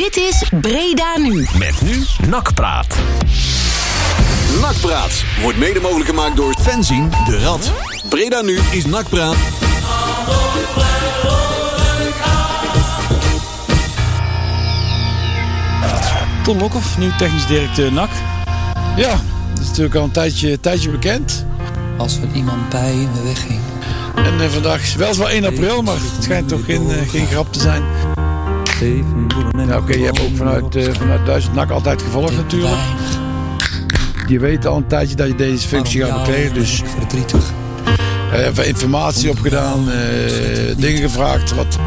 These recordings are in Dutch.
Dit is Breda Nu. Met nu Nakpraat. Nakpraat wordt mede mogelijk gemaakt door Fenzin de Rad. Breda nu is Nakpraat. Ton Lokhoff, nieuw technisch directeur NAC. Ja, dat is natuurlijk al een tijdje, tijdje bekend. Als er iemand bij me wegging. En uh, vandaag is weliswaar 1 april, maar het schijnt toch geen, uh, geen grap te zijn. Ja, Oké, okay, je hebt ook vanuit, uh, vanuit Duitsland NAC altijd gevolgd natuurlijk. Je weet al een tijdje dat je deze functie gaat bekleden, dus... even informatie opgedaan, dingen gevraagd, wat...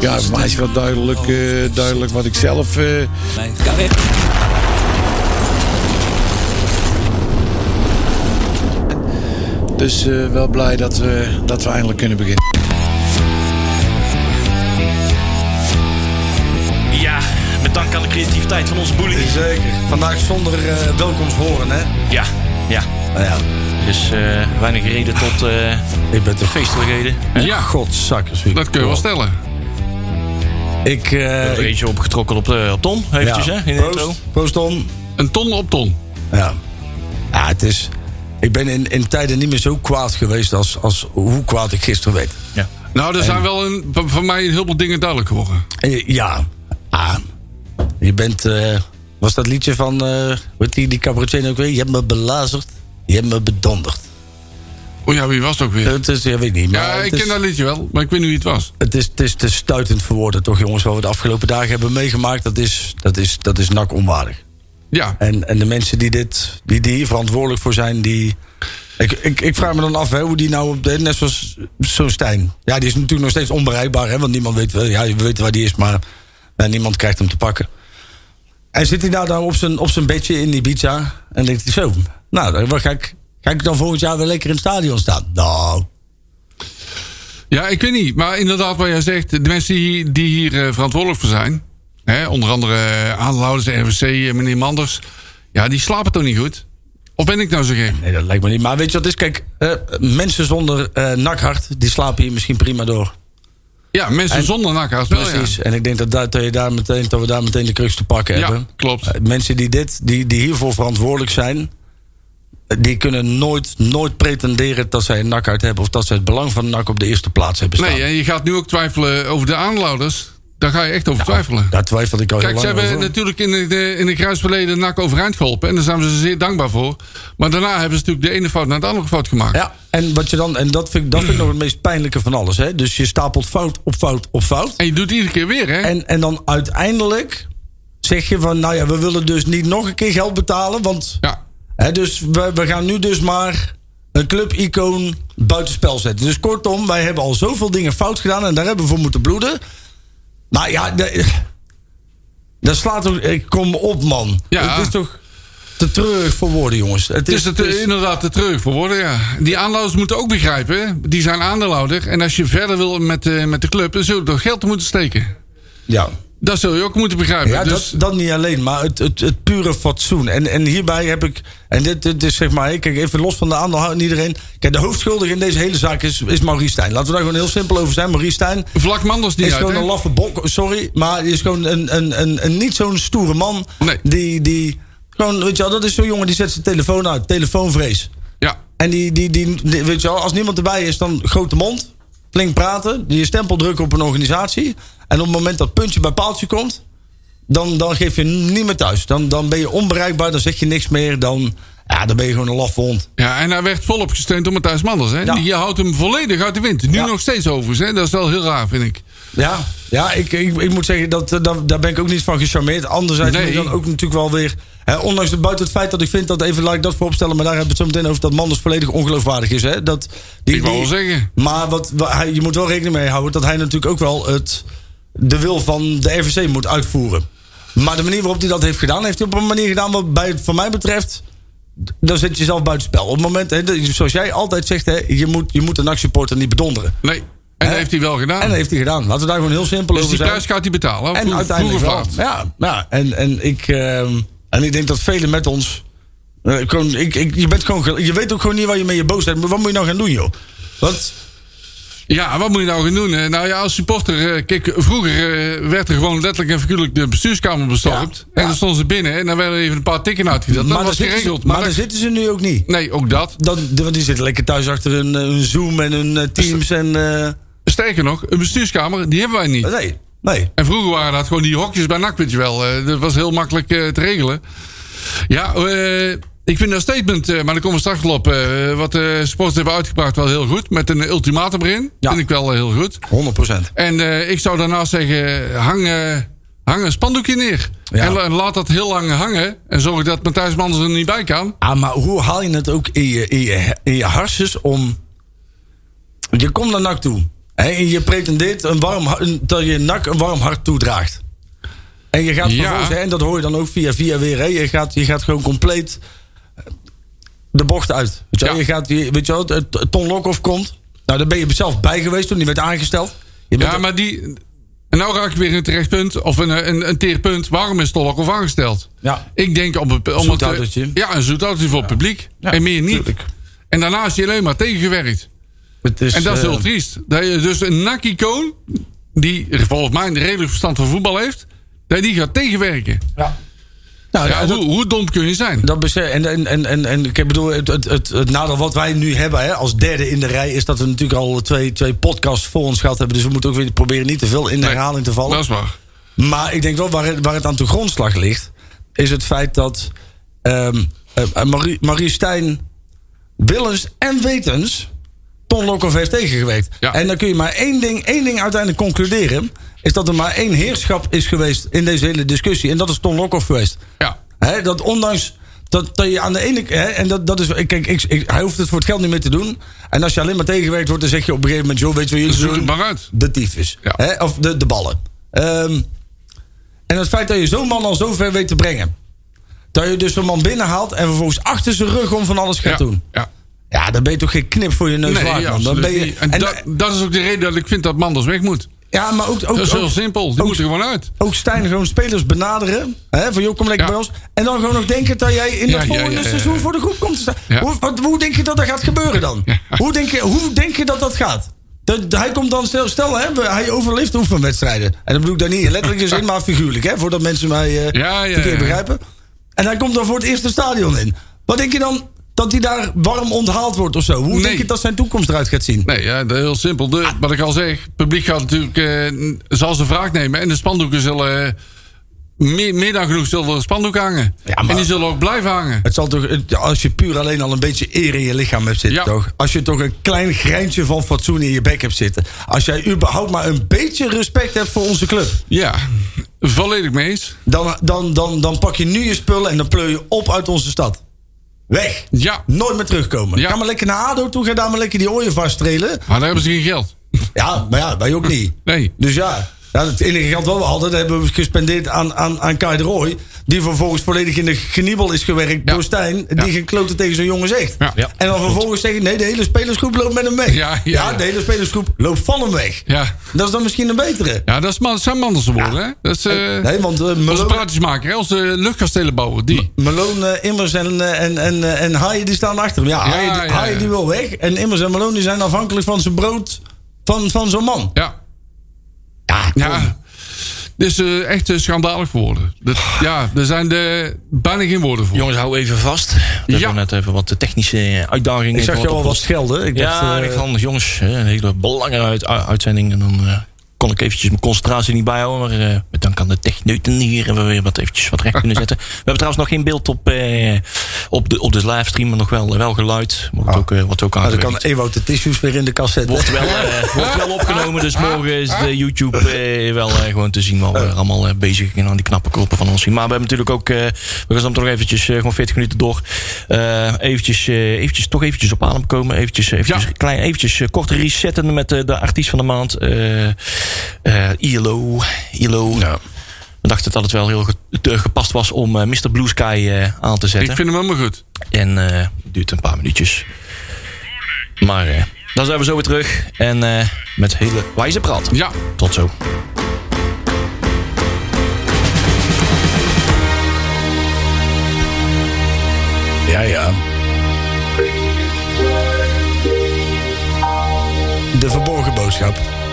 Ja, voor mij is wel duidelijk, duidelijk wat ik zelf... Dus uh, wel blij dat we, dat we eindelijk kunnen beginnen. Van onze boelie. Zeker. Vandaag zonder uh, welkomsthoren, hè? Ja, ja. Nou ja. Dus uh, weinig reden tot Ik ben toch feestelijkheden. Ja, godzakkers. Dat kun je wel stellen. Ik... Uh, er eentje opgetrokken op, op Ton, eventjes, ja. hè? In Proost, Proost, Ton. Een ton op ton. Ja. Ja, het is... Ik ben in, in tijden niet meer zo kwaad geweest als, als hoe kwaad ik gisteren werd. Ja. Nou, er zijn wel een, voor mij heel veel dingen duidelijk geworden. Ja. Ah, je bent... Uh, was dat liedje van... Uh, wat die, die cabaretier ook weer? Je hebt me belazerd. Je hebt me bedonderd. Oh ja, wie was het ook weer? Het is, ja, weet ik niet. Maar ja, ik is, ken dat liedje wel, maar ik weet niet wie het was. Het is, het is te stuitend voor woorden, toch jongens, wat we de afgelopen dagen hebben meegemaakt. Dat is, dat is, dat is nak onwaardig. Ja. En, en de mensen die, dit, die, die hier verantwoordelijk voor zijn, die. Ik, ik, ik vraag me dan af hè, hoe die nou, op de, net zoals zo'n Stijn. Ja, die is natuurlijk nog steeds onbereikbaar, hè, want niemand weet, ja, we weten waar die is, maar nou, niemand krijgt hem te pakken. En zit hij nou dan op zijn, op zijn bedje in Ibiza en denkt hij zo, nou, dan ga ik, ga ik dan volgend jaar weer lekker in het stadion staan? Nou. Ja, ik weet niet, maar inderdaad, wat jij zegt, de mensen die, die hier uh, verantwoordelijk voor zijn, hè, onder andere aandeelhouders, RVC, meneer Manders, ja, die slapen toch niet goed? Of ben ik nou zo gek? Nee, dat lijkt me niet. Maar weet je wat is? Kijk, mensen zonder nakhart, die slapen hier misschien prima door. Ja, mensen en, zonder wel, Precies. Ja. En ik denk dat, dat, je daar meteen, dat we daar meteen de crux te pakken ja, hebben. klopt. Uh, mensen die, dit, die, die hiervoor verantwoordelijk zijn... die kunnen nooit, nooit pretenderen dat zij een nakhart hebben... of dat ze het belang van de nak op de eerste plaats hebben staan. Nee, en je gaat nu ook twijfelen over de aandeelhouders... Daar ga je echt over twijfelen. Nou, daar twijfel ik al Kijk, ze hebben over. natuurlijk in de, in de kruisverleden NAC overeind geholpen. En daar zijn we ze zeer dankbaar voor. Maar daarna hebben ze natuurlijk de ene fout naar de andere fout gemaakt. Ja, en, wat je dan, en dat, vind ik, dat vind ik nog het meest pijnlijke van alles. Hè? Dus je stapelt fout op fout op fout. En je doet het iedere keer weer, hè? En, en dan uiteindelijk zeg je van... nou ja, we willen dus niet nog een keer geld betalen. Want ja. hè, dus we, we gaan nu dus maar een club-icoon buitenspel zetten. Dus kortom, wij hebben al zoveel dingen fout gedaan... en daar hebben we voor moeten bloeden... Maar ja, de, dat slaat toch. Ik kom op, man. Ja. Het is toch te treurig voor woorden, jongens. Het is, het is inderdaad te treurig voor woorden, ja. Die aandeelhouders moeten ook begrijpen. Die zijn aandeelhouder. En als je verder wil met, uh, met de club, dan zul je toch geld moeten steken. Ja. Dat zul je ook moeten begrijpen. Ja, dus... dat, dat niet alleen, maar het, het, het pure fatsoen. En, en hierbij heb ik. En dit, dit is zeg maar. Kijk, even los van de en iedereen. Kijk, de hoofdschuldige in deze hele zaak is, is Maurice Stijn. Laten we daar gewoon heel simpel over zijn. Maurice Stijn. Vlak Manders niet is uit, gewoon een laffe bok. Sorry, maar die is gewoon een, een, een, een niet zo'n stoere man. Nee. Die. die gewoon, weet je wel, dat is zo'n jongen die zet zijn telefoon uit. Telefoonvrees. Ja. En die, die, die, die, weet je wel, als niemand erbij is, dan grote mond. Flink praten. Die je stempel drukken op een organisatie. En op het moment dat puntje bij paaltje komt. Dan, dan geef je niet meer thuis. Dan, dan ben je onbereikbaar, dan zeg je niks meer. Dan, ja, dan ben je gewoon een laffe hond. Ja, en hij werd volop gesteund door Matthijs Manders. Hè? Ja. Je houdt hem volledig uit de wind. Nu Ja. nog steeds overigens. Hè? Dat is wel heel raar, vind ik. Ja, ja ik, ik, ik moet zeggen, dat, dat, daar ben ik ook niet van gecharmeerd. Anderzijds Nee. moet ik dan ook natuurlijk wel weer... Hè, ondanks het, buiten het feit dat ik vind dat... Even laat ik dat vooropstellen, maar daar hebben we het zo meteen over... dat Manders volledig ongeloofwaardig is. Hè? Dat, die, Ik die- wel zeggen. Maar wat, wat hij, je moet wel rekening mee houden... dat hij natuurlijk ook wel het, de wil van de RVC moet uitvoeren. Maar de manier waarop hij dat heeft gedaan... heeft hij op een manier gedaan wat bij, voor mij betreft... dan zet je jezelf buitenspel. Op het moment, hè, zoals jij altijd zegt... Hè, je, moet, je moet een actieport niet bedonderen. Nee. En dat heeft hij wel gedaan. En dat heeft hij gedaan. Laten we daar gewoon heel simpel dus over die zijn. prijs gaat hij betalen. En Vroeg- uiteindelijk wel. Ja, ja. En, en, ik, ehm, en ik denk dat velen met ons. eh, gewoon, ik, ik, je, bent gewoon, ge- je weet ook gewoon niet waar je mee je boos bent. Maar wat moet je nou gaan doen, joh? Wat? Ja, wat moet je nou gaan doen? Nou ja, als supporter... eh, Kijk, vroeger eh, werd er gewoon letterlijk en figuurlijk de bestuurskamer bestormd. En dan stonden ze binnen en dan werden er even een paar tikken uitgedeeld. Dat was ze- geregeld. maar Maar, daar zitten ze nu ook niet. nee, ook dat. Dan, want die zitten lekker thuis achter hun, eh, hun Zoom en hun Teams en... eh, Sterker nog, een bestuurskamer, die hebben wij niet. nee, nee. En vroeger waren dat gewoon die hokjes bij NAC, weet je wel. Dat was heel makkelijk te regelen. Ja, eh, ik vind dat statement, eh, maar daar komen we straks op... eh, wat de sporters hebben uitgebracht wel heel goed. Met een ultimatum erin. Ja. Vind ik wel eh, heel goed. 100% En ik zou daarnaast zeggen, hang, eh, hang een spandoekje neer. Ja. En la- laat dat heel lang hangen. En zorg dat Matthijs Manders er niet bij kan. Ah, maar hoe haal je het ook in je, in je, in je harses om... Je komt naar NAC toe. Hè, en je pretendeert een warm, dat je NAC een warm hart toedraagt. En je gaat Ja. vervolgens, hè, en dat hoor je dan ook via via weer. Hè, je, gaat, je gaat gewoon compleet de bocht uit. Weet je, wel? Ja. je gaat, je- weet je wel, Ton Lokhoff komt. Nou, daar ben je zelf bij geweest toen die werd aangesteld. Je bent Ja, er- maar die... En nou raak ik weer het terechtpunt, of een, een, een teerpunt. Waarom is Tolok of aangesteld? Ja. Ik denk om, het- om het... Ja, een zoetautootje voor het publiek. en meer niet. tuurlijk. En daarna is hij alleen maar tegengewerkt. het is, En dat is eh, heel triest. Dat je dus een NAC-icoon, die volgens mij een redelijk verstand van voetbal heeft, dat die gaat tegenwerken. Nou, Ja, dat- hoe, hoe dom kun je zijn? Dat besef, en, en, en, en, en ik bedoel, het, het, het, het nadeel wat wij nu hebben hè, als derde in de rij... is dat we natuurlijk al twee, twee podcasts voor ons gehad hebben. Dus we moeten ook weer proberen niet te veel in de Nee, herhaling te vallen. Dat is waar. Maar ik denk wel waar het, waar het aan de grondslag ligt... is het feit dat ehm, eh, Marie, Marie Stijn willens en wetens... Ton Lokhoff heeft tegengewerkt. Ja. En dan kun je maar één ding, één ding uiteindelijk concluderen... is dat er maar één heerschap is geweest in deze hele discussie. En dat is Ton Lokhoff geweest. Ja. Dat ondanks dat, dat je aan de ene hè, en dat, dat is, kijk, ik, ik, hij hoeft het voor het geld niet meer te doen. En als je alleen maar tegengewerkt wordt, dan zeg je op een gegeven moment, joh, weet je wat jullie doen? maar uit. De tyfus. Ja. Of de, de ballen. Ehm, en het feit dat je zo'n man al zo ver weet te brengen. Dat je dus zo'n man binnenhaalt en vervolgens achter zijn rug om van alles gaat Ja. doen. Ja. Ja, dan ben je toch geen knip voor je neus Nee, waard, ja. Dan ben je, en, dat, dat is ook de reden dat ik vind dat Manders weg moet. Ja, maar ook, ook, Dat is heel ook, simpel. Die ook- moet er gewoon uit. ook Stijn gewoon spelers benaderen. Hè, van joh, kom lekker Ja. bij ons. En dan gewoon nog denken dat jij in ja, volgende ja, seizoen voor de groep komt te staan. Hoe, wat, hoe denk je dat dat gaat gebeuren dan? Hoe, denk je, hoe denk je dat dat gaat? Dat, hij komt dan, stel, stel hè, hij overleeft oefenwedstrijden. En dat bedoel ik daar niet in letterlijke zin, maar figuurlijk. Hè, voordat mensen mij eh ja, verkeerd begrijpen. En hij komt dan voor het eerste stadion in. Wat denk je dan? Dat hij daar warm onthaald wordt of zo? Hoe Nee. denk je dat zijn toekomst eruit gaat zien? Nee, ja, heel simpel. De, wat ik al zeg, het publiek gaat natuurlijk, eh, zal zijn wraak nemen. En de spandoeken zullen, eh, meer, meer dan genoeg zullen er spandoeken hangen. Ja, maar- En die zullen ook blijven hangen. Het zal toch, als je puur alleen al een beetje eer in je lichaam hebt zitten, Ja. toch? Als je toch een klein greintje van fatsoen in je bek hebt zitten. Als jij überhaupt maar een beetje respect hebt voor onze club. Ja, volledig mee eens. Dan, dan, dan, dan pak je nu je spullen en dan pleur je op uit onze stad. Weg. Ja, Nooit meer terugkomen. Ja. Ga maar lekker naar ADO toe, ga daar maar lekker die ooievaars strelen. maar daar hebben ze geen geld. Ja, maar ja, wij ook niet. Nee. Dus ja, ja het enige geld wat we hadden, dat hebben we gespendeerd aan, aan, aan Kai de Roy. Die vervolgens volledig in de geniebel is gewerkt Ja. door Stijn. Die Ja. gekloten tegen zo'n jongen zegt. Ja. Ja. En dan vervolgens zeggen, nee, de hele spelersgroep loopt met hem weg. Ja, ja, ja. de hele spelersgroep loopt van hem weg. Ja, Dat is dan misschien een betere. ja dat, is, man- dat zijn Manders woorden, hè? Dat is eh, nee, want uh, onze Malone, praatjesmaker, hè? onze luchtkastelenbouwer. Die. Malone eh, Immers en, en, en, en Haaien die staan achter hem. Ja, Ja, Haaien, ja, Haaien ja. die wil weg. En Immers en Malone die zijn afhankelijk van zijn brood van, van zo'n man. Ja. Ja, kom. Ja. Dit is eh, echt eh, schandalig geworden. Dat, ja, er zijn er bijna geen woorden voor. Jongens, hou even vast. We Ja. hebben net even wat technische uitdagingen. Ik zag jou al wat schelden. Ik dacht, Ja, eh, ik van jongens, hè, een hele belangrijke uit- uitzending. En dan eh, kon ik eventjes mijn concentratie niet bijhouden. Maar eh, met dank aan de techneuten hier hebben we weer wat eventjes wat recht kunnen zetten. We hebben trouwens nog geen beeld op, eh, op, de, op de livestream, maar nog wel, wel geluid. Wordt ook, eh, wordt ook nou, dan kan Ewout de tissues weer in de kast zetten. Wordt wel, eh, wordt wel opgenomen, dus morgen is de YouTube eh, wel eh, gewoon te zien wat we allemaal eh, bezig zijn aan die knappe koppen van ons zien. Maar we hebben natuurlijk ook, eh, we gaan zo toch eventjes, eh, gewoon 40 minuten door, eh, eventjes, eh, eventjes, toch eventjes op adem komen. Eventjes, eventjes, Ja. klein, eventjes eh, kort resetten met eh, de artiest van de maand, eh eh, ILO. ILO. We dachten dat het wel heel gepast was om eh, Mr. Blue Sky eh, aan te zetten. Ik vind hem helemaal goed. En eh, het duurt een paar minuutjes. Maar dan zijn we zo weer terug. En eh, met hele wijze praat. Ja, Tot zo. Ja, ja. De verborgen bodem.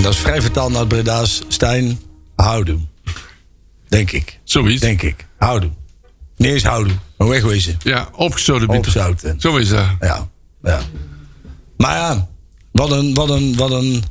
En dat is vrij vertaald naar Breda's. Stijn, houdoe. Denk ik. Zoiets. Denk ik. Houdoe. Niet eens houdoe. Maar wegwezen. Ja, opgezoden bieten. Zo is dat. Ja, ja. Maar ja, wat een, wat een, wat een...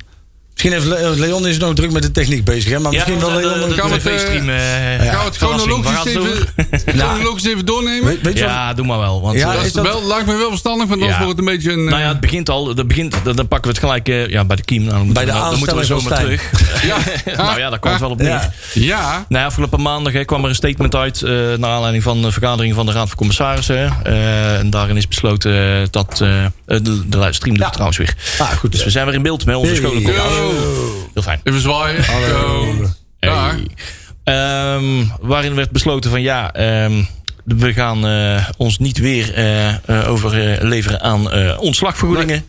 Misschien heeft Le- Leon is nog druk met de techniek bezig, hè? Maar misschien wel Leon... de, Gaan we het, eh, eh, chronologisch even, chronologisch even doornemen? Weet, weet je wat? Ja, doe maar wel. Want, Ja, eh, dat is dat- wel, lijkt me wel verstandig, want anders Ja. wordt het een beetje een... nou ja, eh, het begint al. Dat begint, dan dan pakken we het gelijk eh, ja, bij de kiem. Nou, dan moeten Bij de we, dan moeten we zomaar van terug. ja. nou ja, daar kwam het wel op neer. Ja. ja. Nou, afgelopen maandag hè, kwam er een statement uit. eh naar aanleiding van de vergadering van de Raad van Commissarissen. Eh, en daarin is besloten eh, dat. eh, de, de stream doet trouwens weer. Ah, goed. Dus we zijn weer in beeld met onze Hey. Heel fijn. Even zwaaien. Zo. Ja. Ehm, waarin werd besloten van ja, ehm, we gaan eh, ons niet weer eh, eh, overleveren aan eh, ontslagvergoedingen.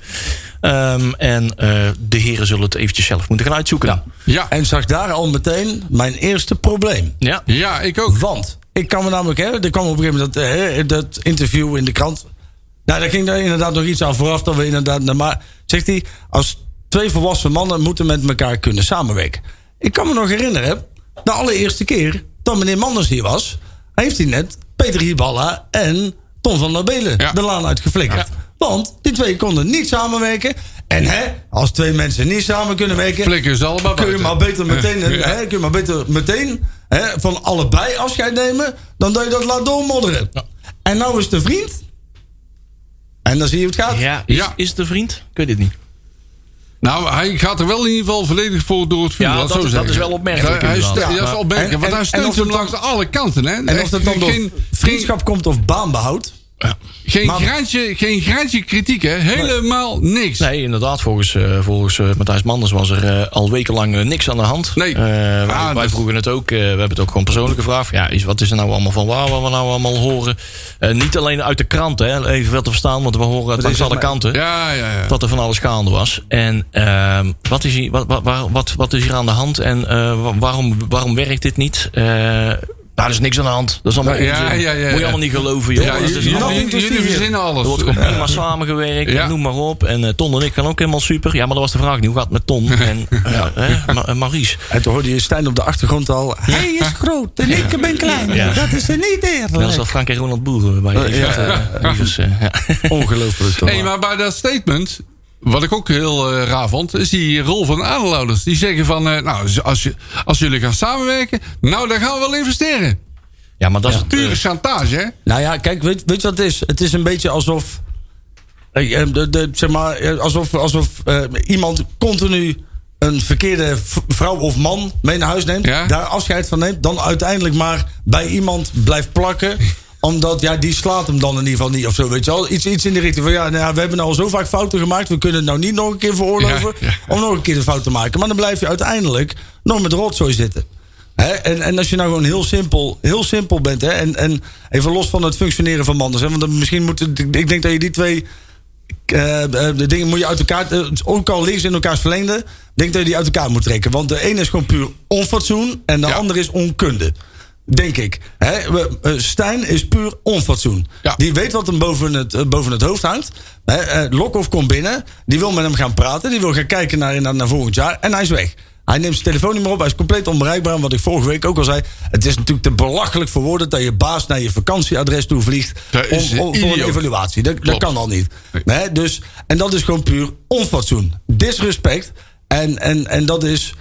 Ehm, en eh, de heren zullen het eventjes zelf moeten gaan uitzoeken. Ja. En zag daar al meteen mijn eerste probleem. Ja. ja, ik ook. Want ik kan me namelijk, hè, er kwam op een gegeven moment dat, dat interview in de krant. Nou, daar ging er inderdaad nog iets aan vooraf. Dat we inderdaad, maar zegt hij, als twee volwassen mannen moeten met elkaar kunnen samenwerken. Ik kan me nog herinneren, de allereerste keer dat meneer Manders hier was, heeft hij net Peter Hiballa en Tom van der Belen Ja. de laan uitgeflikkerd. Want die twee konden niet samenwerken. En hè, als twee mensen niet samen kunnen werken, Flikken ze allemaal kun je maar beter meteen, Ja. hè, kun je maar beter meteen hè, van allebei afscheid nemen, dan dat je dat laat doormodderen. En nou is de vriend. En dan zie je hoe het gaat. Ja, is, Ja. is het een vriend? Ik weet het niet. Nou, hij gaat er wel in ieder geval volledig voor door het vuur. Ja, dat zo is- dat is wel opmerkelijk Hij, Ja. dat is opmerkelijk, En- want en- hij steunt hem langs alle kanten. Hè? En of dat dan door geen, vriendschap komt of geen, Maar- graantje, geen graantje kritiek, hè? Helemaal niks. Nee, inderdaad. Volgens, eh, volgens eh, Matthijs Manders was er eh, al wekenlang niks aan de hand. Nee. Wij, Ah, wij vroegen het ook. we hebben het ook gewoon persoonlijk gevraagd. Ja, is, wat is er nou allemaal van waar wat we nou allemaal horen? Niet alleen uit de krant, hè, even wel te verstaan, want we horen het langs alle maar- kanten. Ja, ja, ja. Dat er van alles gaande was. En ehm, wat, is hier, wat, wat, wat, wat is hier aan de hand? En wa- waarom, waarom werkt dit niet? Eh er is niks aan de hand. Dat is allemaal Ja, onzin. ja, ja, ja. Moet je allemaal niet geloven, joh. Ja, Dat is jullie, verzinnen alles. er wordt gewoon prima samengewerkt. Noem maar op. En eh, Ton en ik gaan ook helemaal super. Ja, maar dat was de vraag niet. Hoe gaat het met Ton en ja. hè, Ma- en Maurice? En toen hoorde je Stijn op de achtergrond al. Hij is groot en ik ben klein. Ja. Dat is er niet eerlijk. Dat is al Frank en Ronald Boer bij eh, eh, ja. Ongelooflijk toch? Hey, maar bij dat statement, wat ik ook heel eh, raar vond, is die rol van de aandeelhouders. Die zeggen van, eh, nou, als, je, als jullie gaan samenwerken, nou, dan gaan we wel investeren. ja, maar dat is Pure eh, chantage, hè? Nou ja, kijk, weet, weet je wat het is? Het is een beetje alsof. de, de, zeg maar, alsof, alsof iemand continu een verkeerde vrouw of man mee naar huis neemt. Ja. Daar afscheid van neemt. Dan uiteindelijk maar bij iemand blijft plakken. Omdat, ja, die slaat hem dan in ieder geval niet of zo. Weet je wel? Iets, iets in de richting van, ja, nou ja, we hebben al zo vaak fouten gemaakt. We kunnen het nou niet nog een keer veroorloven. Ja. Om nog een keer de fout te maken. Maar dan blijf je uiteindelijk nog met rotzooi zitten. En, en als je nou gewoon heel simpel, heel simpel bent. Hè? En, en even los van het functioneren van Manders. Hè? Want dan misschien moeten. Ik denk dat je die twee. eh, eh, de dingen moet je uit elkaar. eh, ook al links in elkaars verlengde. Ik denk dat je die uit elkaar moet trekken. Want de ene is gewoon puur onfatsoen. En de Ja. andere is onkunde. Denk ik. Hè? We- eh, Stijn is puur onfatsoen. Ja. Die weet wat hem boven het, eh, boven het hoofd hangt. Hè? eh, Lokhoff komt binnen. Die wil met hem gaan praten. Die wil gaan kijken naar, naar, naar volgend jaar. En hij is weg. Hij neemt zijn telefoon niet meer op. Hij is compleet onbereikbaar. En wat ik vorige week ook al zei. Het is natuurlijk te belachelijk voor woorden dat je baas naar je vakantieadres toe vliegt. Om, om- voor een evaluatie. Dat, kan al niet. Nee. Hè? Dus, en dat is gewoon puur onfatsoen. Disrespect. En, en, en dat is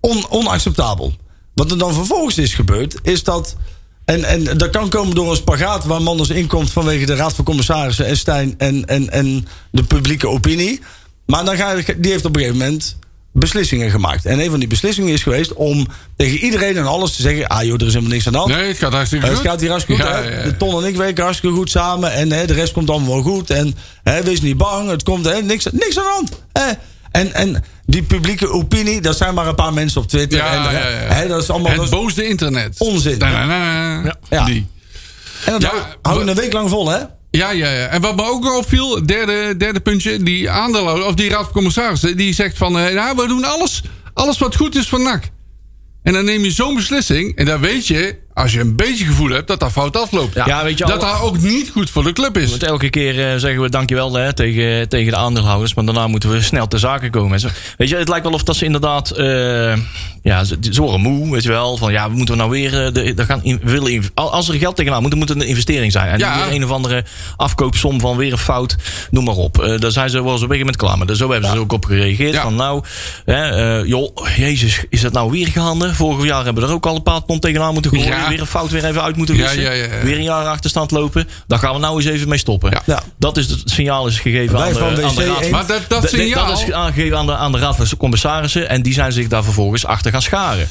on, onacceptabel. Wat er dan vervolgens is gebeurd, is dat. En, en dat kan komen door een spagaat waar Manders inkomt vanwege de Raad van Commissarissen en Stijn en, en, en de publieke opinie. Maar dan ga je, die heeft op een gegeven moment beslissingen gemaakt. En een van die beslissingen is geweest om tegen iedereen en alles te zeggen: ah joh, er is helemaal niks aan de hand. Nee, het gaat hartstikke Eh, goed. Het gaat hier hartstikke goed. Ja, hè? ja, ja. De Ton en ik werken hartstikke goed samen. En hè, de rest komt allemaal wel goed. En hè, wees niet bang. Het komt hè, niks, niks aan de hand. Hè? En, en die publieke opinie, dat zijn maar een paar mensen op Twitter. Ja, en, ja, hè, ja. Hè, dat is allemaal. Het dat is- boosde internet. Onzin. Da-na-na. Ja. Die. en dat Ja, hou- houden we een week lang vol, hè? Ja, ja, ja. En wat me ook opviel, derde, derde puntje, die aandeelhouder, of die raad van commissarissen, die zegt van, eh, nou, we doen alles, alles wat goed is voor NAC. En dan neem je zo'n beslissing, en dan weet je, als je een beetje gevoel hebt dat dat fout afloopt. Ja, weet je, dat alle- dat ook niet goed voor de club is. Want elke keer eh, zeggen we dankjewel hè, tegen, tegen de aandeelhouders. Maar daarna moeten we snel ter zake komen. En zo. Weet je, het lijkt wel of dat ze inderdaad. eh, ja, ze, ze worden moe. Weet je wel. Van ja, we moeten we nou weer. eh, de, de gaan in, willen als er geld tegenaan moet, dan moet het een investering zijn. En Ja. niet weer een of andere afkoopsom van weer een fout. Noem maar op. Eh, daar zijn ze wel zo op een gegeven moment klaar. Maar zo hebben ze er ook op gereageerd. Ja. Van nou, hè, eh, joh, Jezus, is dat nou weer gehandeld? Vorig jaar hebben we er ook al een paar ton tegenaan moeten gooien. Weer een fout weer even uit moeten wissen. ja, ja, ja. Weer een jaar achterstand lopen. Daar gaan we nou eens even mee stoppen. Dat is het signaal is gegeven aan de, aan de WC raad. Maar dat, dat signaal... dat is aangegeven aan de, aan de raad van commissarissen. En die zijn zich daar vervolgens achter gaan scharen.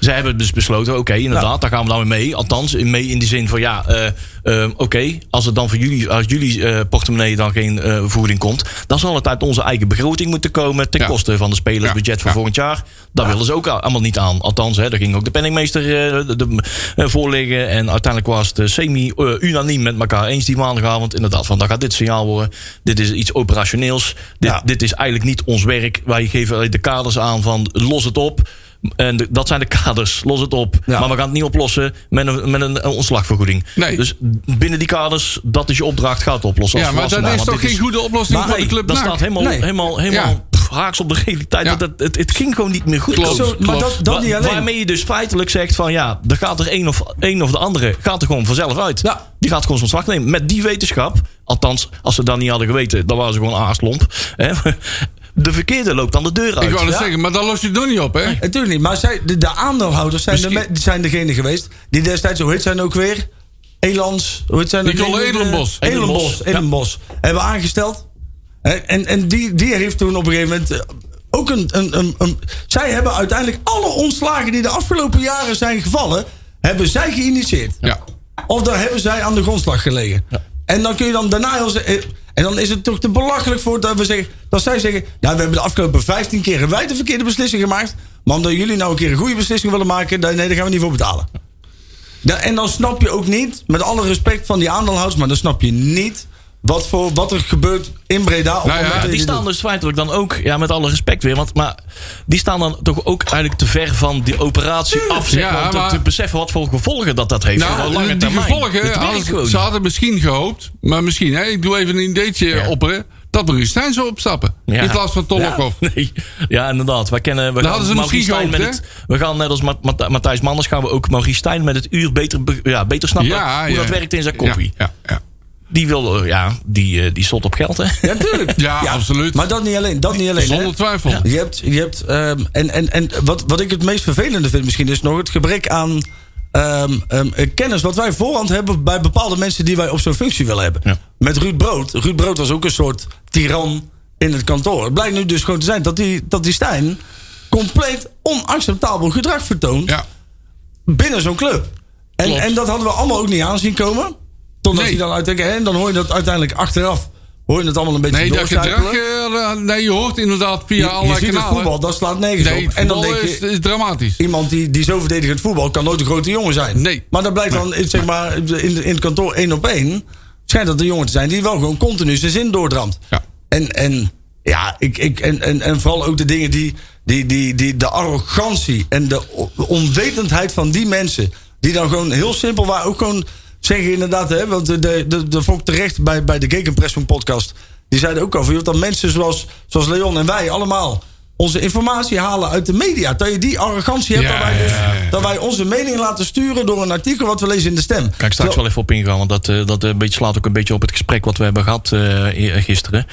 Zij hebben dus besloten, oké, inderdaad, daar gaan we nou mee. Althans, in- mee in die zin van, ja, eh, eh, oké, als het dan voor jullie, als jullie eh, portemonnee dan geen vergoeding komt, dan zal het uit onze eigen begroting moeten komen ten Ja. koste van de spelersbudget Ja, voor ja. volgend jaar. Daar willen ze ook allemaal niet aan. Althans, hè, daar ging ook de penningmeester de, de- eh, voorliggen. En uiteindelijk was het semi-unaniem met elkaar eens die maandagavond. Inderdaad, van dan gaat dit signaal worden. Dit is iets operationeels. Dit, dit is eigenlijk niet ons werk. Wij geven de kaders aan van los het op. En de- dat zijn de kaders. Los het op. Ja. Maar we gaan het niet oplossen met een, met een ontslagvergoeding. Nee. Dus binnen die kaders, dat is je opdracht, gaat het oplossen. Ja, als maar dat is toch geen goede oplossing Maar voor de nee, club dat staat helemaal, Nee. helemaal, helemaal Ja. pff, haaks op de realiteit. Ja. Dat, het, het, het ging gewoon niet meer goed. Klopt. Zo, maar dat, niet alleen. Waarmee je dus feitelijk zegt van ja, er gaat er een of, een of de andere gaat er gewoon vanzelf uit. Ja. Die gaat gewoon zijn slag nemen. Met die wetenschap, althans, als ze dat niet hadden geweten, dan waren ze gewoon aaslomp. De verkeerde loopt dan de deur uit. Ik wou dat Ja. zeggen, maar dan los je het nog niet op, hè? Natuurlijk niet. Maar zij, de, de aandeelhouders zijn, de, Misschien- zijn degene geweest die destijds, hoe heet zijn ook weer? Elans, hoe heet zijn ook Nicole? Edelenbos. Edelenbos, Edelenbos, Edelenbos. Hebben aangesteld. En, en, en die, die heeft toen op een gegeven moment eh, ook een, een, een, een... Zij hebben uiteindelijk alle ontslagen die de afgelopen jaren zijn gevallen... hebben zij geïnitieerd. Ja. Of daar hebben zij aan de grondslag gelegen. En dan kun je dan daarna heel eh, En dan is het toch te belachelijk voor dat we zeggen. Dat zij zeggen. Nou, we hebben de afgelopen 15 keer hebben wij de verkeerde beslissing gemaakt. Maar omdat jullie nou een keer een goede beslissing willen maken. dan- Nee, daar gaan we niet voor betalen. En dan snap je ook niet, met alle respect van die aandeelhouders. maar dan snap je niet wat, voor, wat er gebeurt in Breda. Nou ja, die staan dus feitelijk dan ook, ja, met alle respect weer, want, maar die staan dan toch ook eigenlijk te ver van die operatie af, zeg Ja, maar, om te, maar- te beseffen wat voor gevolgen dat dat heeft. voor Nou, lange die termijn. gevolgen, hadden, ze hadden misschien gehoopt, maar misschien, hè, ik doe even een ideetje Ja. opperen, dat Maurice Stijn zou opstappen. Ja. In plaats van Tolokov. Nee, ja, inderdaad. Wij kennen, we gaan hadden ze Maurice misschien Stijn met gehoopt, het, We gaan net als Ma- Ma- Matthijs Manders gaan we ook Maurice Stijn met het uur beter, be- ja, beter snappen Ja, hoe ja. dat werkt in zijn koppie. Ja, ja, Die wil, eh, ja, die, eh, die stond op geld, hè? Ja, tuurlijk. Ja, absoluut. Maar dat niet alleen. Dat niet alleen hè. Zonder twijfel. Je hebt, je hebt ehm, en, en, en wat, wat ik het meest vervelende vind misschien is nog het gebrek aan ehm, ehm, eh, kennis wat wij voorhand hebben bij bepaalde mensen die wij op zo'n functie willen hebben. Ja. Met Ruud Brood. Ruud Brood was ook een soort tiran in het kantoor. Het blijkt nu dus gewoon te zijn dat die, dat die Stijn compleet onacceptabel gedrag vertoont Ja. binnen zo'n club. En, Klopt. en dat hadden we allemaal ook niet aanzien komen. Totdat Nee. hij dan uiteindelijk, en dan hoor je dat uiteindelijk achteraf. Hoor je het allemaal een beetje Nee, dat gedrag, eh, nee, je hoort inderdaad via Je, je allerlei ziet het voetbal, dat slaat nergens nee, op. En dan denk is, je, is dramatisch. iemand die, die zo verdedigend voetbal kan nooit een grote jongen zijn. Nee. Maar dat blijkt dan zeg maar, in, in het kantoor één op één. Schijnt dat een jongen te zijn die wel gewoon continu zijn zin doordramt. Ja. En, en, ja, ik, ik, en, en, en vooral ook de dingen die, die, die, die. De arrogantie en de onwetendheid van die mensen. Die dan gewoon heel simpel waren. Ook gewoon zeggen inderdaad. Hè, want de, de, de, de vond ik terecht bij, bij de Gegenpressing podcast. Die zeiden ook al. van, joh, Dat mensen zoals, zoals Leon en wij allemaal. Onze informatie halen uit de media. Dat je die arrogantie hebt. Ja, dat, wij dus, ja, ja. dat wij onze mening laten sturen door een artikel wat we lezen in de stem. Kan ik straks wel even op ingaan, want dat, eh, dat eh, een beetje slaat ook een beetje op het gesprek wat we hebben gehad eh, gisteren.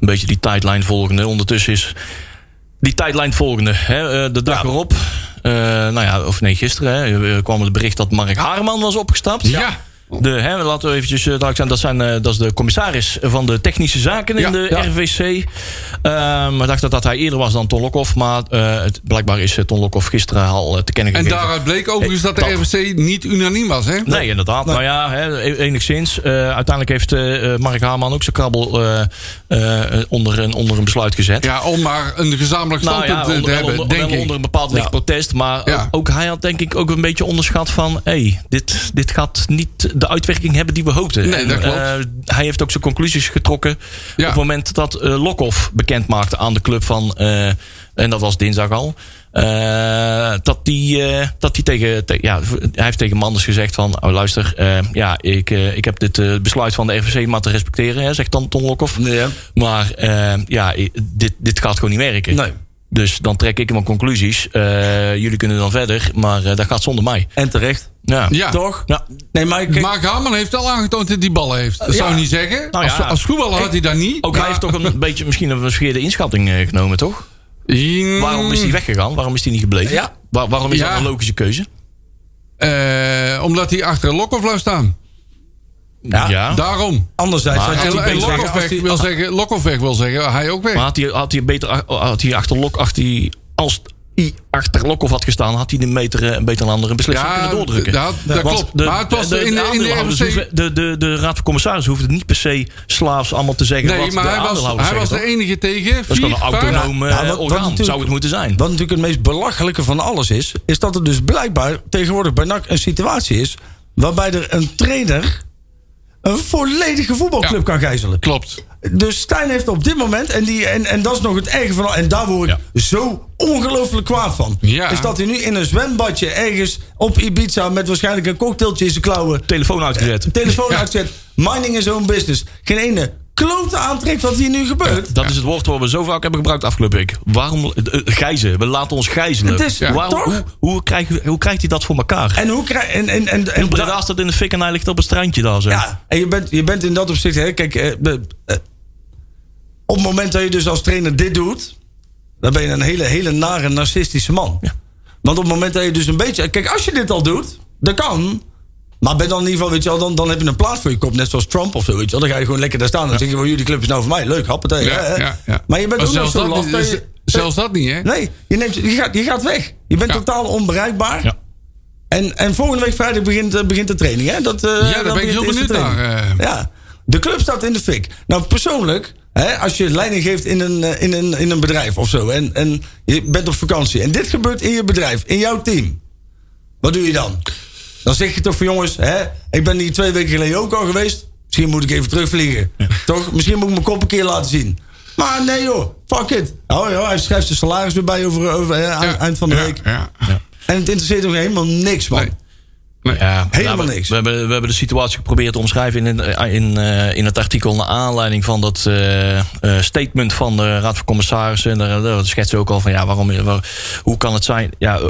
Een beetje die tijdlijn volgende. Ondertussen is die tijdlijn volgende. Hè, eh, de dag erop, eh, nou ja, of nee, gisteren hè, kwam het bericht dat Mark Haarman was opgestapt. Ja. De, hè, laten we eventjes eh, duidelijk zijn, dat, zijn eh, dat is de commissaris van de technische zaken in Ja, de ja. RVC. Ehm, we dachten dat hij eerder was dan Ton Lokhoff, maar eh, het, blijkbaar is Ton Lokhoff gisteren al te kennen En gegeven. daaruit bleek overigens dat de dat- RVC niet unaniem was, hè? Nee, inderdaad. Nou ja, hè, e- enigszins. Eh, uiteindelijk heeft Mark Haarman ook zijn krabbel eh, eh, onder, een, onder een besluit gezet. Ja, om maar een gezamenlijk Nou standpunt ja, onder, te hebben, onder, denk ik. onder een bepaald licht Ja. protest. Maar Ja. ook, ook hij had denk ik ook een beetje onderschat van... hey, dit, dit gaat niet de uitwerking hebben die we hoopten. Nee, dat klopt. eh, hij heeft ook zijn conclusies getrokken... Ja. op het moment dat eh Lokhoff bekend maakte aan de club van... eh, En dat was dinsdag al. dat die, eh, dat die tegen, te- ja, hij heeft tegen Manders gezegd van, oh, luister, ja, ik, ik heb dit besluit van de RVC maar te respecteren, hè, zegt dan Ton Lokhoff. Ja. Maar ja, dit, dit gaat gewoon niet werken. Nee. Dus dan trek ik mijn conclusies. Jullie kunnen dan verder, maar dat gaat zonder mij. En terecht. Ja. Ja. Toch? Ja. Nee, maar kijk, Mark heeft al aangetoond dat hij ballen heeft. Dat zou ja. ik niet zeggen. Nou ja. als, als voetballer had hij dat niet. Ook hij heeft toch een beetje misschien een verkeerde inschatting eh, genomen, toch? Waarom is hij weggegaan? Waarom is hij niet gebleven? Ja. Waar- waarom is Ja. dat een logische keuze? eh, omdat hij achter Lokhoff blijft staan. Ja. Daarom. anderzijds Maar had hij Lokhoff wil zeggen, Lokhoff weg wil zeggen, hij ook weg. Maar had hij, had hij beter had hij achter Lok, achter die, als hij achter Lokhoff had gestaan, had hij de meter eh, een beter een andere beslissing Ja, kunnen doordrukken. dat- dat Want klopt. Maar het was in de- in de hoeven- de, de, de Raad van Commissarissen hoefde niet per se slaafs allemaal te zeggen nee, wat maar de hij was, hij was de enige tegen. Dat is gewoon een vier, vijf- autonoom eh, Ja, orgaan, zou het moeten zijn. Wat natuurlijk het meest belachelijke van alles is, is dat er dus blijkbaar tegenwoordig bij NAC een situatie is waarbij er een trainer een volledige voetbalclub Ja. kan gijzelen. Klopt. Dus Stijn heeft op dit moment, en, die, en, en dat is nog het erge van en daar word ik Ja. zo ongelooflijk kwaad van. Ja. Is dat hij nu in een zwembadje ergens op Ibiza met waarschijnlijk een cocktailtje in zijn klauwen, Telefoon uitgezet. telefoon minding his own business. Geen ene klote aantrekt wat hier nu gebeurt. Dat is het woord wat we zo vaak hebben gebruikt afgelopen week. Waarom eh, gijzen? We laten ons gijzelen. Het is- Ja. Waarom, toch? hoe, hoe, krijg, hoe krijgt hij dat voor elkaar? En hoe krijg en, en, en, en, staat in de fik en hij ligt op een strandje daar zo. Ja, en je bent, je bent in dat opzicht, hè, kijk, eh, eh, op het moment dat je dus als trainer dit doet, dan ben je een hele, hele nare, narcistische man. Want op het moment dat je dus een beetje, kijk, als je dit al doet, dat kan. Maar ben dan in ieder geval, weet je wel, dan, dan heb je een plaats voor je kop, net zoals Trump of zo, weet je wel. Dan ga je gewoon lekker daar staan en dan zeg je, well, jullie club is nou voor mij, leuk, happatee. Ja, ja, ja. Maar je bent ook nog zelfs zo last je... zelfs dat niet, hè? Nee, je, neemt, je, gaat, je gaat weg. Je bent Ja. totaal onbereikbaar. Ja. En, en volgende week vrijdag begint, eh, begint de training. Hè? Dat, eh, Ja, daar ben ik heel benieuwd naar, eh. Ja, de club staat in de fik. Nou, persoonlijk, hè, als je leiding geeft in een, in een, in een bedrijf of zo. En, en je bent op vakantie. En dit gebeurt in je bedrijf, in jouw team. Wat doe je dan? Dan zeg je toch van jongens, hè, ik ben hier twee weken geleden ook al geweest. Misschien moet ik even terugvliegen. Toch? Misschien moet ik mijn kop een keer laten zien. Maar nee joh, fuck it. Oh joh, hij schrijft zijn salaris weer bij over, over hè, Ja, eind van de ja, week. Ja, En het interesseert hem helemaal niks, man. Nee. Ja, Helemaal we, niks. We hebben, we hebben de situatie geprobeerd te omschrijven in, in, in, eh, in het artikel. Naar aanleiding van dat eh, eh, statement van de Raad van Commissarissen. En daar, daar schetsen ze ook al van ja, waarom, waar- hoe kan het zijn? Ja, eh,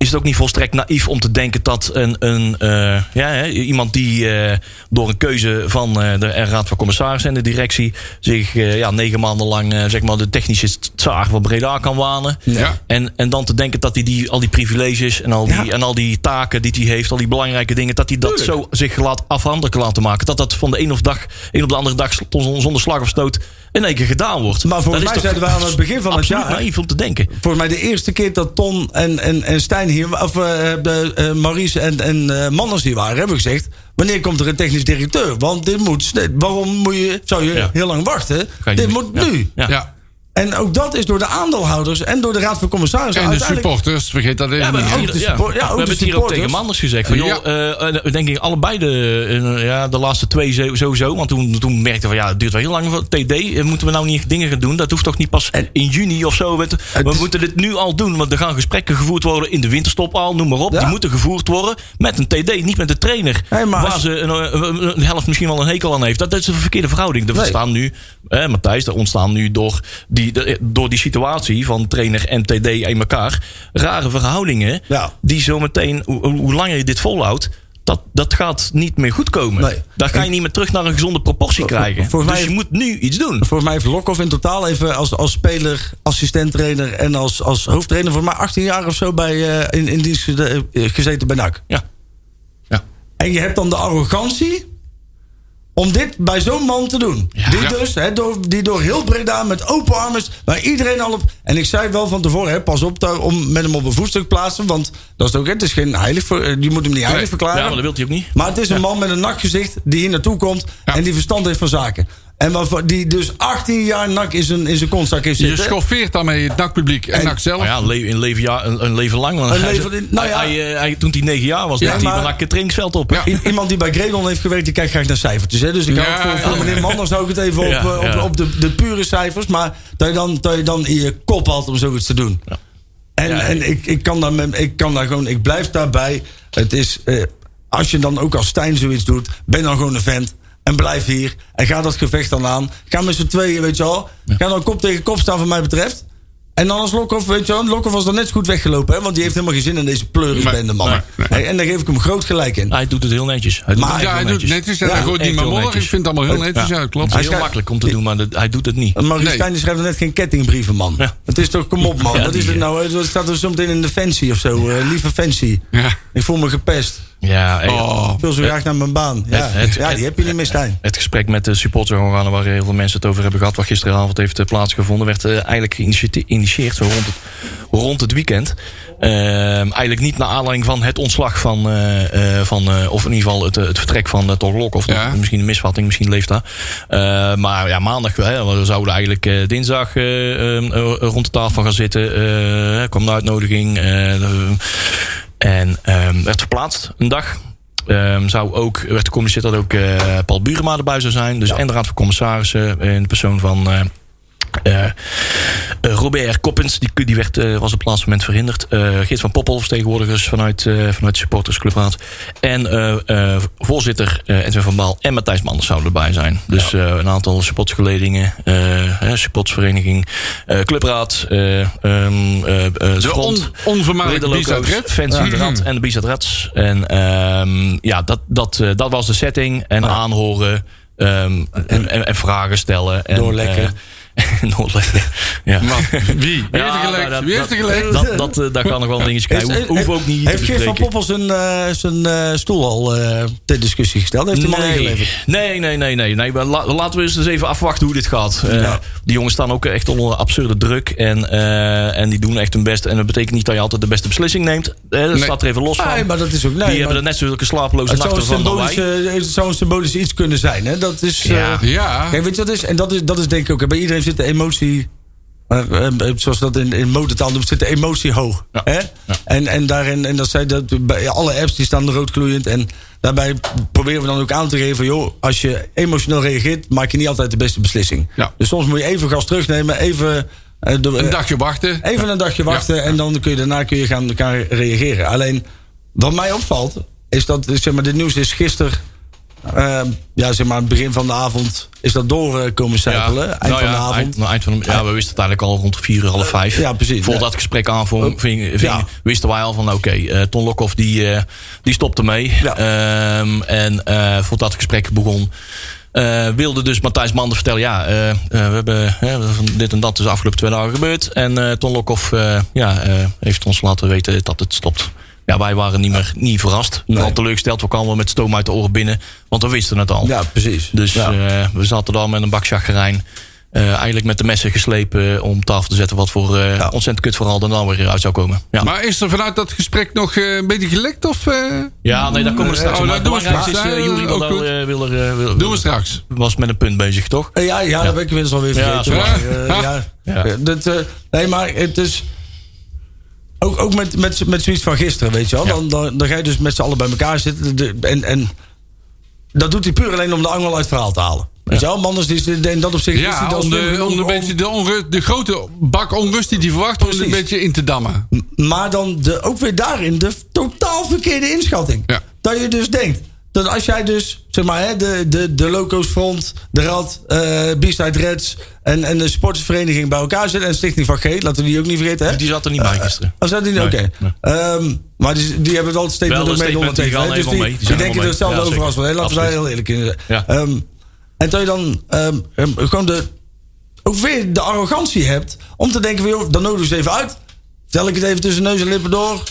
is het ook niet volstrekt naïef om te denken dat een, een, eh, ja, iemand die eh, door een keuze van eh, de Raad van Commissarissen en de directie zich ja, negen maanden lang zeg maar de technische tsaar van Breda kan wanen. Ja. En, en dan te denken dat hij die, al die privileges en al die, Ja. en al die taken die hij heeft, al die belangrijke dingen, dat hij dat Tuurlijk. zo zich laat afhandig laten maken. Dat dat van de een, of dag, een op de andere dag zonder slag of stoot in één keer gedaan wordt. Maar volgens mij zeiden wij aan het begin van het jaar- naïef om te denken. Volgens mij de eerste keer dat Ton en, en, en Stijn hier, of eh, Maurice en, en eh, Manners hier waren, hebben we gezegd: wanneer komt er een technisch directeur? Want dit moet, waarom moet je, zou je Ja. heel lang wachten? Dit moet nu. Ja. En ook dat is door de aandeelhouders en door de Raad van Commissarissen En de uiteindelijk- supporters, vergeet dat even we niet. hebben hè? het hier, de ja. support- ja, ook we de hebben het hier ook tegen. Manders gezegd. Van, Ja. joh, eh, eh, denk ik allebei de, eh, ja, de laatste twee sowieso. Want toen, toen merkte we van ja, het duurt wel heel lang voor TD. Moeten we nou niet dingen gaan doen? Dat hoeft toch niet pas in juni of zo. We moeten dit nu al doen. Want er gaan gesprekken gevoerd worden in de winterstop al. Noem maar op. Ja. Die moeten gevoerd worden met een TD, niet met de trainer. Maar waar als- ze een, een- een helft misschien wel een hekel aan heeft. Dat, dat is een verkeerde verhouding. Er Nee. ontstaan nu, eh, Matthijs, er ontstaan nu door die, door die situatie van trainer en TD in elkaar rare verhoudingen. Ja. Die zometeen, hoe, hoe langer je dit volhoudt, dat, dat gaat niet meer goed komen. Nee. Daar ga je niet meer terug naar een gezonde proportie krijgen. volgens dus mij- je moet nu iets doen. Volgens mij heeft Lokhoff in totaal even als, als speler, assistenttrainer en als, als hoofdtrainer voor mij 18 jaar of zo bij, eh, in, in dienst eh, gezeten bij NAC. Ja. Ja. En je hebt dan de arrogantie om dit bij zo'n man te doen. Die Ja. dus, hè, door, die door heel Breda met open armen, waar iedereen al op... En ik zei wel van tevoren, hè, pas op daar, om met hem op een voetstuk te plaatsen. Want dat is ook, het is geen heilig, ver- eh, je moet hem niet heilig verklaren. ja, maar dat wil hij ook niet. Maar het is een man met een nakgezicht die hier naartoe komt en die verstand heeft van zaken. En waarvan, die dus 18 jaar nak in zijn, in zijn kontzak heeft Je schoffeert daarmee het NAC-publiek en, En- NAC zelf. Maar ja, een, le- een, leven, jaar, een, een leven lang. Een hij- leven- nou ja. hij, hij, hij- toen hij negen jaar was, Ja, hij dan het trainingsveld op. Ja. Iemand die bij Gredon heeft gewerkt, die kijkt graag naar cijfertjes. Hè? Dus ik hou Ja, het voor, voor ja. meneer Manders hou ik het even op, Ja, eh, op, ja. op de, de pure cijfers. Maar dat je, dan, dat je dan in je kop had om zoiets te doen. En, Ja, en ik, ik, kan daar met, ik kan daar gewoon, ik blijf daarbij. Het is, eh, als je dan ook als Stijn zoiets doet, ben dan gewoon een vent. En blijf hier. En ga dat gevecht dan aan. Ga met z'n tweeën, weet je wel. Ga dan kop tegen kop staan, wat mij betreft. En dan als Lokhoff, weet je wel. Lokhoff was dan net zo goed weggelopen, hè? Want die heeft helemaal geen zin in deze pleurisbende man. nee, En daar geef ik hem groot gelijk in. Hij doet het heel netjes. Hij doet Maar- het ja, hij heel doet netjes en Ja, hij gooit niet meer morgen. Ik vind het allemaal heel netjes. Ja, klopt. Het is heel makkelijk om te doen, maar dat- hij doet het niet. Nee. Stijn die schrijft er net geen kettingbrieven, man. Ja. Het is toch, kom op, man. Ja, Wat is die, het nou? Het staat er zometeen in de fancy of zo. eh, lieve fancy. Ja. Ik voel me gepest. Ja, Oh. Ik wil zo graag naar mijn baan. Ja, Het- het- ja die heb je niet meer, Stijn. Het gesprek met de supporterorganen waar heel veel mensen het over hebben gehad, wat gisteravond heeft eh, plaatsgevonden, werd eh, eigenlijk geïnitieerd zo rond het, rond het weekend. Ehm, eigenlijk niet naar aanleiding van het ontslag van, eh, van of in ieder geval het, het vertrek van uh, Toch Lok. Of Ja. misschien een misvatting, misschien leeft dat. Eh, maar ja, maandag, we zouden eigenlijk dinsdag eh, eh, eh, rond de tafel gaan zitten. Kwam een uitnodiging. Eh, en ehm, werd verplaatst een dag. Ehm, zou ook, werd gecommuniceerd dat ook eh, Paul Burema erbij zou zijn. Dus en de Raad van Commissarissen in de persoon van eh, Robert Koppens. Die, die werd, eh, was op het laatste moment verhinderd. Eh Geert van Poppel, vertegenwoordigers vanuit, vanuit de supportersclubraad. En voorzitter Edwin van Baal en Matthijs Manders zouden erbij zijn. Dus een aantal supportersgeledingen, supportersvereniging, eh, clubraad, eh, De Front. on, onvermijdelijke. Fancy de Rad en de Bizet Reds. En ehm, ja, dat, dat, dat was de setting. En aanhoren ehm, en, en, en vragen stellen. En, Doorlekken. Ja. Wat? Wie? Wie heeft er Ja, gelekt? dat- Wie heeft er dat-? Dat, dat, eh, daar kan nog wel een dingetje krijgen. Hoef, hoef ook niet Heeft Geert van. Poppel zijn, eh, zijn eh, stoel al eh, ter discussie gesteld? Heeft hij hem al Nee, ingeleverd? nee, nee, nee, nee. nee. maar la- laten we eens even afwachten hoe dit gaat. Eh, Ja. Die jongens staan ook echt onder absurde druk. En, eh, en die doen echt hun best. En dat betekent niet dat je altijd de beste beslissing neemt. Dat Nee. staat er even los van. Nee, maar dat is ook... Nee, die maar hebben er net zulke slapeloze het zou, nachten een van dan wij. het zou een symbolisch iets kunnen zijn. Hè? Dat is... eh, Ja. Ja. Kijk, weet je wat het is? En dat is, dat is denk ik ook. Bij iedereen zit de emotie. eh, eh, zoals dat in, in motortaal noemt, zit de emotie hoog. Ja. Hè? En, en, daarin, en dat zei dat bij alle apps die staan er rood gloeiend. En daarbij proberen we dan ook aan te geven: joh, als je emotioneel reageert, maak je niet altijd de beste beslissing. Ja. Dus soms moet je even gas terugnemen, even. eh, de- Een dagje wachten. Even een dagje wachten en dan kun je daarna kun je gaan, gaan reageren. Alleen wat mij opvalt, is dat zeg maar, dit nieuws is gisteren. Eh, ja, zeg maar, aan het begin van de avond is dat doorkomencijpelen. eind nou van ja, de avond. Eind, nou, eind van de, ja, we wisten het eigenlijk al rond vier, half vijf. Ja, precies. Voor Ja. dat gesprek aanving, ving, ving- Ja. wisten wij al van oké, eh, Ton Lokhoff die, eh, die stopte mee. Ja. Ehm, en eh voor dat gesprek begon... eh, wilde dus Matthijs Mander vertellen... ja, eh, eh, we hebben van dit en dat is de afgelopen twee dagen gebeurd. En eh Ton Lokhoff eh, ja, eh, heeft ons laten weten dat het stopt. Ja, wij waren niet meer niet verrast. Nee. Vooral teleurgesteld. We kwamen met stoom uit de oren binnen. Want we wisten het al. Ja, precies. Dus Ja. eh, we zaten dan met een bak chagrijn. eh, eigenlijk met de messen geslepen om tafel te zetten wat voor eh, Ja. ontzettend kut verhaal er dan weer uit zou komen. Ja, Maar is er vanuit dat gesprek nog eh, een beetje gelekt? Of eh, ja nee, daar komen we straks Oh, Maar het doen we belangrijkste is, straks. eh, Ja, Jury ook wil, goed. er, wil wil- doen we straks? was met een punt bezig, toch? Eh, Ja, ja, dat ben ik inmiddels alweer Ja, vergeten. sorry. maar, ja. Ja. Ja, dat, eh, nee, maar het is... Ook, ook met, met, met zoiets van gisteren, weet je wel. Ja. Dan, dan, dan ga je dus met z'n allen bij elkaar zitten. De- en, en dat doet hij puur alleen om de angel uit het verhaal te halen. Weet je wel, Manders die is in dat opzicht... is hij Ja, dan om de, om de, beetje de, onrust, de grote bak onrust die hij verwacht, om het een Precies. beetje in te dammen. Maar dan de, ook weer daarin de totaal verkeerde inschatting. Ja. Dat je dus denkt. Dat als jij dus, zeg maar, hè, de, de, de Loco's Front, de Rad, eh B-Side Reds en, en de sportsvereniging bij elkaar zit. En Stichting van G, laten we die ook niet vergeten. Hè? Die zat er niet bij gisteren. Oh, zat die niet? Oké. Ehm, maar die, die hebben wel het statement Wel ook een mee ondertekend. Dus die, mee. Die die denken er hetzelfde over als we. hè? Laten we daar heel eerlijk in zijn. Ja. Ehm, en dat je dan ehm, gewoon de, ook weer de arrogantie hebt om te denken van... joh, dan nodig ze even uit. Tel ik het even tussen neus en lippen door.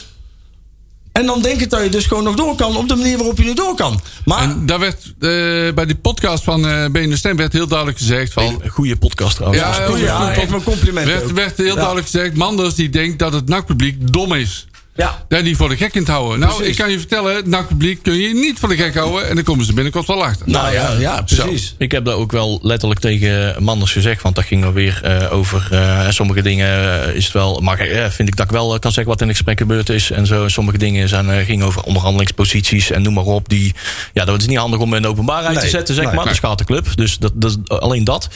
En dan denk ik dat je dus gewoon nog door kan op de manier waarop je nu door kan. Maar En daar werd eh, bij die podcast van eh BNR Stem werd heel duidelijk gezegd van... Een goede podcast trouwens. Ja, ja, ja, echt mijn complimenten werd, werd heel Ja. duidelijk gezegd... Manders die denkt dat het NAC-publiek dom is. Ja. Ja, die voor de gek kunt houden. Nou, Precies. ik kan je vertellen, het NAC-publiek kun je niet voor de gek houden. En dan komen ze binnenkort wel achter. Nou ja, ja, Zo. precies. Ik heb dat ook wel letterlijk tegen Manders gezegd. Want dat ging er weer eh, over eh, sommige dingen. eh, is het wel, maar eh, vind ik dat ik wel kan zeggen wat in het gesprek gebeurd is. En zo. Sommige dingen zijn, eh, gingen over onderhandelingsposities en noem maar op. Die, ja, dat is niet handig om in de openbaarheid Nee, te zetten, zeg nee. maar. Dat schaadt de club. Dus dat, dat is alleen dat.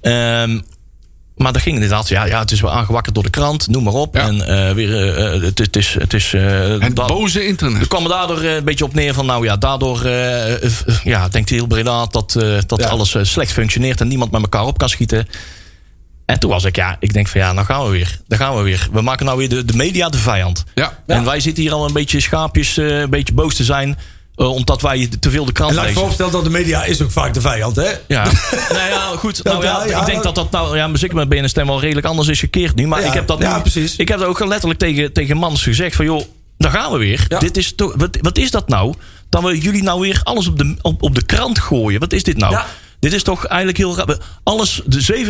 Ehm, maar dat ging inderdaad, ja, ja, het is wel aangewakkerd door de krant, noem maar op. Ja. En eh, weer, eh, eh, het, het is. Het is eh, Het boze er internet. kwam er daardoor eh, een beetje op neer van, nou ja, daardoor ja, denkt heel Breda dat, eh, dat Ja. alles slecht functioneert en niemand met elkaar op kan schieten. En toen was ik, ja, ik denk van ja, nou gaan we weer. Daar gaan we weer. We maken nou weer de, de media de vijand. Ja. En wij zitten hier al een beetje schaapjes, eh, een beetje boos te zijn. Eh, omdat wij te veel de krant En laat lezen. vooropstellen dat de media is ook vaak de vijand, hè? Ja, nou ja, goed. Nou ja, ik denk dat dat nou, ja, zeker met BNStem wel redelijk anders is gekeerd nu. Maar ik heb dat ja, nu, precies. Ik heb dat ook letterlijk tegen, tegen Mans gezegd van joh, daar gaan we weer. Dit is wat, wat is dat nou? Dat we jullie nou weer alles op de, op, op de krant gooien. Wat is dit nou? Dit is toch eigenlijk heel raar. Alles, de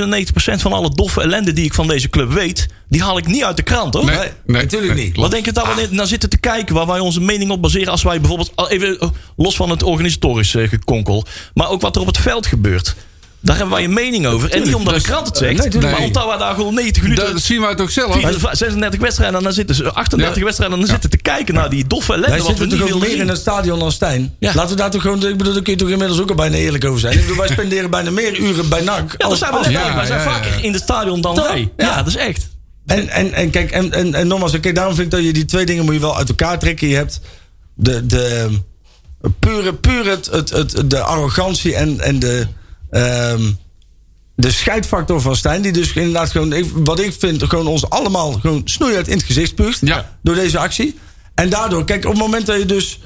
97% van alle doffe ellende die ik van deze club weet, die haal ik niet uit de krant hoor. Nee, Nee, nee, natuurlijk nee, niet. klopt. Wat denk je dat we naar zitten te kijken, waar wij onze mening op baseren als wij bijvoorbeeld, al even eh, los van het organisatorisch eh, gekonkel, maar ook wat er op het veld gebeurt. Daar hebben wij een mening over. En niet omdat de krant het zegt, Nee, maar Nee. omdat wij daar gewoon 90 minuten, Dat zien wij toch zelf. 34, 36 wedstrijden, en dan zitten ze 38 Ja. wedstrijden, en dan zitten te kijken naar die doffe ellende. Wij wat we zitten niet toch ook meer in het stadion dan Stijn. Ja. Laten we daar toch gewoon... Ik bedoel, daar kun je toch inmiddels ook al bijna eerlijk over zijn. Ik bedoel, wij spenderen bijna meer uren bij NAC. Ja, dat als- zijn we. Ja, wij zijn ja, ja. vaker in het stadion dan wij. Ja, Ja. dat is echt. En, en, en kijk, en, en, en nogmaals, kijk, daarom vind ik dat je die twee dingen moet je wel uit elkaar trekken. Je hebt de, de pure, pure het, het, het, de arrogantie en, en de, ehm, de scheidfactor van Stijn. Die dus inderdaad gewoon, wat ik vind, gewoon ons allemaal gewoon snoeihard in het gezicht spuugt. Ja. Door deze actie. En daardoor, kijk, op het moment dat je dus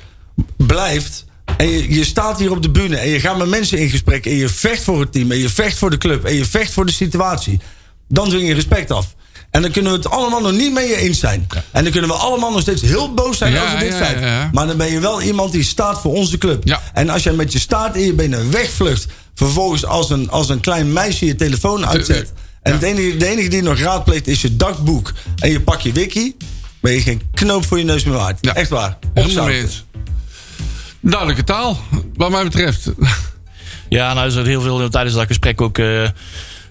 blijft. En je, je staat hier op de bühne en je gaat met mensen in gesprek. En je vecht voor het team. En je vecht voor de club. En je vecht voor de situatie. Dan dwing je respect af. En dan kunnen we het allemaal nog niet mee eens zijn. En dan kunnen we allemaal nog steeds heel boos zijn Ja, over dit ja, feit. ja, ja. Maar dan ben je wel iemand die staat voor onze club. Ja. En als jij met je staart in je benen wegvlucht. Vervolgens als een, als een klein meisje je telefoon uitzet. En Ja. het enige, de enige die nog raadpleegt is je dagboek. En je pak je wiki. Ben je geen knoop voor je neus meer waard. Ja. Echt waar. Opzouten. Duidelijke taal, wat mij betreft. Ja, nou is er heel veel tijdens dat gesprek ook eh,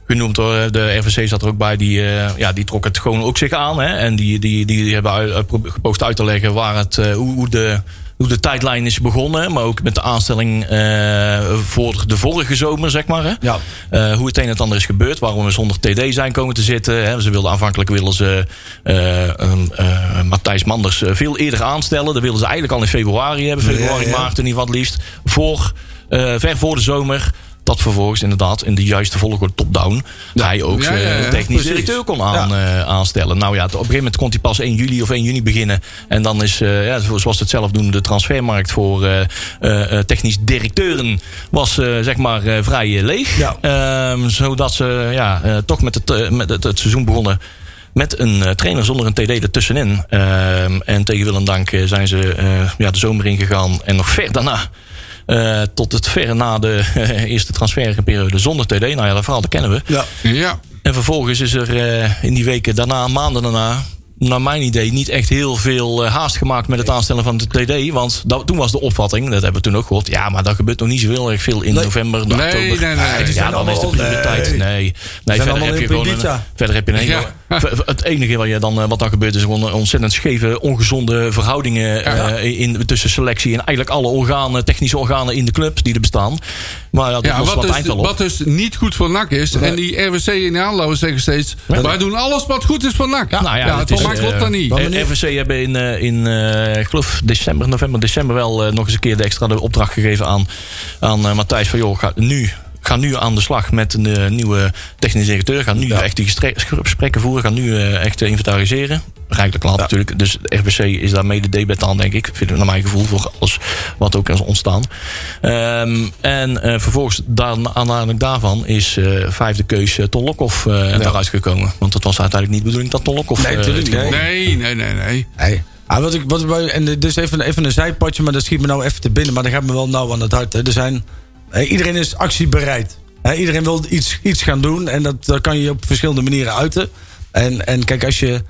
genoemd hoor. De RVC zat er ook bij. Die, eh, ja, die trok het gewoon ook zich aan. Hè? En die, die, die hebben uit, uit- gepoogd uit te leggen waar het, eh, hoe, de hoe de tijdlijn is begonnen. Maar ook met de aanstelling eh, voor de vorige zomer, zeg maar. Hè? Ja. Eh, hoe het een en het ander is gebeurd. Waarom we zonder TD zijn komen te zitten. Hè. Ze wilden aanvankelijk willen ze eh, eh, Matthijs Manders eh, veel eerder aanstellen. Dat wilden ze eigenlijk al in februari hebben. Februari, Ja, ja. maart in ieder geval het liefst. Voor, eh, ver voor de zomer. Dat vervolgens inderdaad in de juiste volgorde top-down. Hij ook Ja, ja, ja, technisch directeur kon aan, eh, aanstellen. Nou ja, op een gegeven moment kon hij pas 1 juli of 1 juni beginnen. En dan is, eh, ja, zoals ze het zelf doen, de transfermarkt voor eh, eh, eh, technisch directeuren was eh, zeg maar eh, vrij eh, leeg. Ja. Ehm, zodat ze ja, eh, toch met, het, eh, met het, het seizoen begonnen met een eh, trainer zonder een TD ertussenin. Ehm, en tegen wil en dank eh, zijn ze eh, ja, de zomer ingegaan. En nog ver daarna, eh, tot het ver na de eh, eerste transferperiode zonder TD. Nou ja, dat verhaal dat kennen we. Ja. Ja, En vervolgens is er eh, in die weken daarna, maanden daarna, naar mijn idee, niet echt heel veel eh, haast gemaakt met het aanstellen van de TD. Want dat, toen was de opvatting, dat hebben we toen ook gehoord. Ja, maar dat gebeurt nog niet zo heel erg veel in Nee. november, Nee, oktober. nee, nee, nee. Ja, dan is de prioriteit. nee. Nee, nee. verder allemaal heb je gewoon een, verder heb je een Ja. Het enige wat, je dan, eh, wat dan gebeurt is gewoon ontzettend scheve, ongezonde verhoudingen eh, in, tussen selectie en eigenlijk alle organen, technische organen in de club die er bestaan. Maar ja, dat ja wat, dus, eind wel op. wat dus niet goed voor NAC is. En die RWC in de aanlopen zeggen steeds... wij doen alles wat goed is voor NAC. Ja, Nou ja, het is, klopt eh, dat niet. Eh, RVC hebben in, eh, in ik geloof december, november, december wel nog eens een keer de extra de opdracht gegeven aan, aan Matthijs van joh, ga nu, ga nu aan de slag met een eh, nieuwe technisch directeur. Ga nu echt die gesprekken voeren. Ga nu eh, echt eh, inventariseren. Rijkelijk laat natuurlijk. Dus de RVC is daar mede debet aan, denk ik. Vind ik naar mijn gevoel voor alles wat ook is ontstaan. Ehm, en eh, vervolgens daar, aanleiding daarvan is eh, vijfde keus eh, Ton Lokhoff eh eruit gekomen. Want het was uiteindelijk niet de bedoeling dat Ton Lokhoff... Nee, natuurlijk niet. Nee, nee, nee, nee. Hey. Ah, wat ik, wat en dit is even, even een zijpadje, maar dat schiet me nou even te binnen. Maar dat gaat me wel nauw aan het hart. Hè. Er zijn, iedereen is actiebereid. Iedereen wil iets, iets gaan doen. En dat, dat kan je op verschillende manieren uiten. En, en kijk, als je.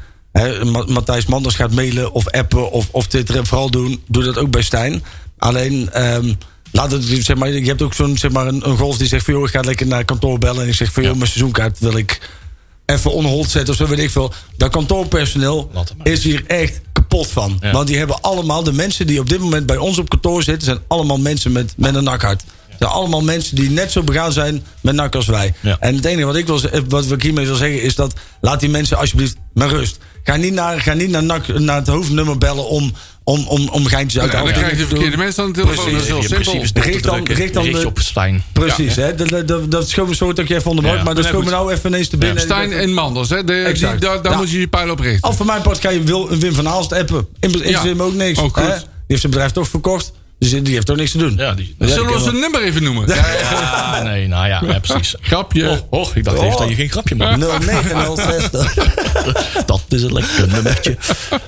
Matthijs Manders gaat mailen of appen of, of twitteren. Vooral doen. Doe dat ook bij Stijn. Alleen, ehm, laat het, zeg maar, je hebt ook zo'n zeg maar, een, een golf die zegt van... joh, ik ga lekker naar kantoor bellen. En ik zeg van, joh, mijn seizoenkaart wil ik even on hold zetten. Of zo weet ik veel. Dat kantoorpersoneel is hier echt kapot van. Ja. Want die hebben allemaal... de mensen die op dit moment bij ons op kantoor zitten... zijn allemaal mensen met, met een nakhart. Het zijn allemaal mensen die net zo begaan zijn met nak als wij. Ja. En het enige wat ik, wil, ze- wat ik hiermee wil zeggen is dat... laat die mensen alsjeblieft met rust. Ga niet naar, ga niet naar, NAC, naar het hoofdnummer bellen om, om, om, om geintjes uit Ja, de dan krijg je de te verkeerde mensen aan de telefoon. Dat is heel simpel. Richt dan- richt dan de- op Stijn. Precies, Ja. hè? Dat, dat, dat, dat schoon sorry dat ik je even onderbreek, Ja. maar dat me goed. nou even ineens te binnen. Stijn en Manders, hè? De, die, daar daar Ja. moet je je pijl op richten. Al voor mijn part kan je Wil- Wim van Aalst appen. In, in Ja. hem ook niks. Ook goed. hè? Die heeft zijn bedrijf toch verkocht. Dus die heeft toch niks te doen. Ja, die, Zullen we zijn nummer even noemen? ja, nee, nou ja, ja precies. Grapje. Oh, oh, ik dacht even dat je geen grapje maakt. 0960. Dat is een lekker nummertje.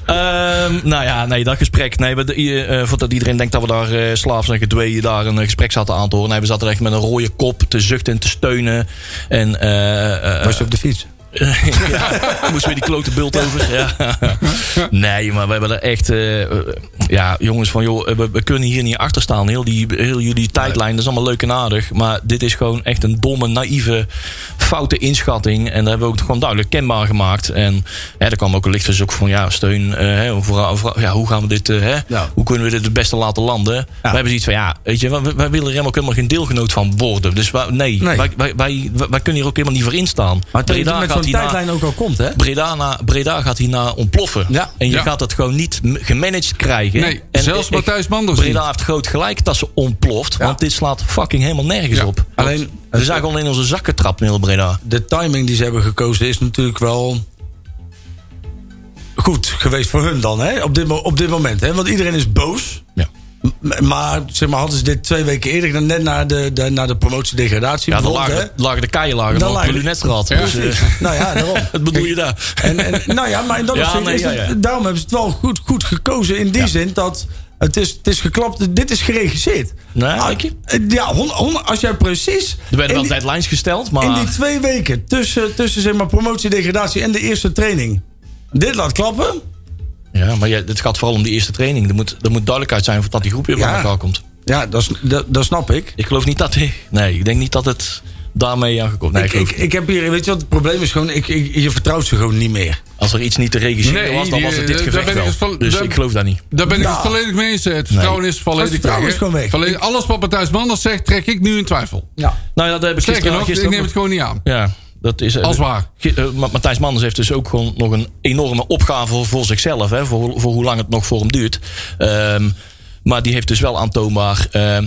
Ehm, nou ja, nee, dat gesprek. Nee, we, eh, voordat iedereen denkt dat we daar eh slaafs en gedwee daar een eh, gesprek zaten aan te horen. Nee, we zaten echt met een rode kop te zuchten en te steunen. En eh, eh, Was je op de fiets? ja, moest weer die klote bult over. Ja. Nee, maar we hebben er echt... eh, eh, ja, jongens, van joh, we, we kunnen hier niet achter staan. Heel, die, heel jullie tijdlijn, dat is allemaal leuk en aardig. Maar dit is gewoon echt een domme, naïeve, foute inschatting. En dat hebben we ook gewoon duidelijk kenbaar gemaakt. En hè, er kwam ook een lichtverzoek van ja, steun. eh, hè, voor, voor- ja, hoe gaan we dit... eh, hè, Ja. Hoe kunnen we dit het beste laten landen? We hebben zoiets van ja, weet je, wij, wij willen er helemaal, helemaal geen deelgenoot van worden. Dus wij, nee, Nee. Wij, wij, wij, kunnen hier ook helemaal niet voor instaan. Maar Breda met gaat zo'n hierna- tijdlijn ook al komt, hè? Breda, na, Breda gaat hierna ontploffen. Ja. En je Ja. gaat het gewoon niet gemanaged krijgen. Nee, en zelfs Matthijs Manders Breda niet. heeft groot gelijk dat ze ontploft. Ja. Want dit slaat fucking helemaal nergens Ja. op. Alleen, We zijn gewoon in onze zakken getrapt in heel Breda. de timing die ze hebben gekozen is natuurlijk wel goed geweest voor hun dan, hè? Op dit, mo- op dit moment, hè? Want iedereen is boos. Ja. Maar zeg maar, hadden ze dit twee weken eerder gedaan, net na de, de, na de promotie-degradatie. Ja, dan lagen, hè? lagen de keien lagen Dan lagen- lunetstraat. Ja. Dus, eh, Nou ja, daarom. wat bedoel je daar? En, en, nou ja, maar in dat Ja, opzicht nee, is ja, het- ja. daarom hebben ze het wel goed, goed gekozen. In die zin dat het is, het is geklapt, dit is geregisseerd. Nee, Ah, je? Ja, hon- hon- als jij precies... Er werden wel die- deadlines gesteld, maar... In die twee weken tussen, tussen zeg maar, promotie, degradatie en de eerste training. Dit laat klappen. Ja, maar ja, het gaat vooral om die eerste training. Er moet, er moet duidelijkheid zijn dat die groep weer bij Ja. elkaar komt. Ja, dat, is- dat, dat snap ik. Ik geloof niet dat... Nee, ik denk niet dat het daarmee aangekomen nee, ik, ik, ik heb hier, weet je wat het probleem is? Gewoon, ik, ik, je vertrouwt ze gewoon niet meer. Als er iets niet te regisseren Nee, was, dan was het dit eh, daar gevecht ben ik wel. van- dus daar- ik geloof dat niet. Daar ben ik het volledig mee eens. Het vertrouwen is volledig Het vertrouwen weg. is gewoon weg. Volledig- alles wat Matthijs Manders zegt, trek ik nu in twijfel. Ja. Nou ja, dat heb ik Sterker gisteren, nog, ik neem het gewoon niet aan. Ja, dat is... eh, Als waar. Eh, Ma- Matthijs Manders heeft dus ook gewoon nog een enorme opgave voor, zichzelf. Hè, voor, voor hoe lang het nog voor hem duurt. Ehm, maar die heeft dus wel aantoonbaar... eh,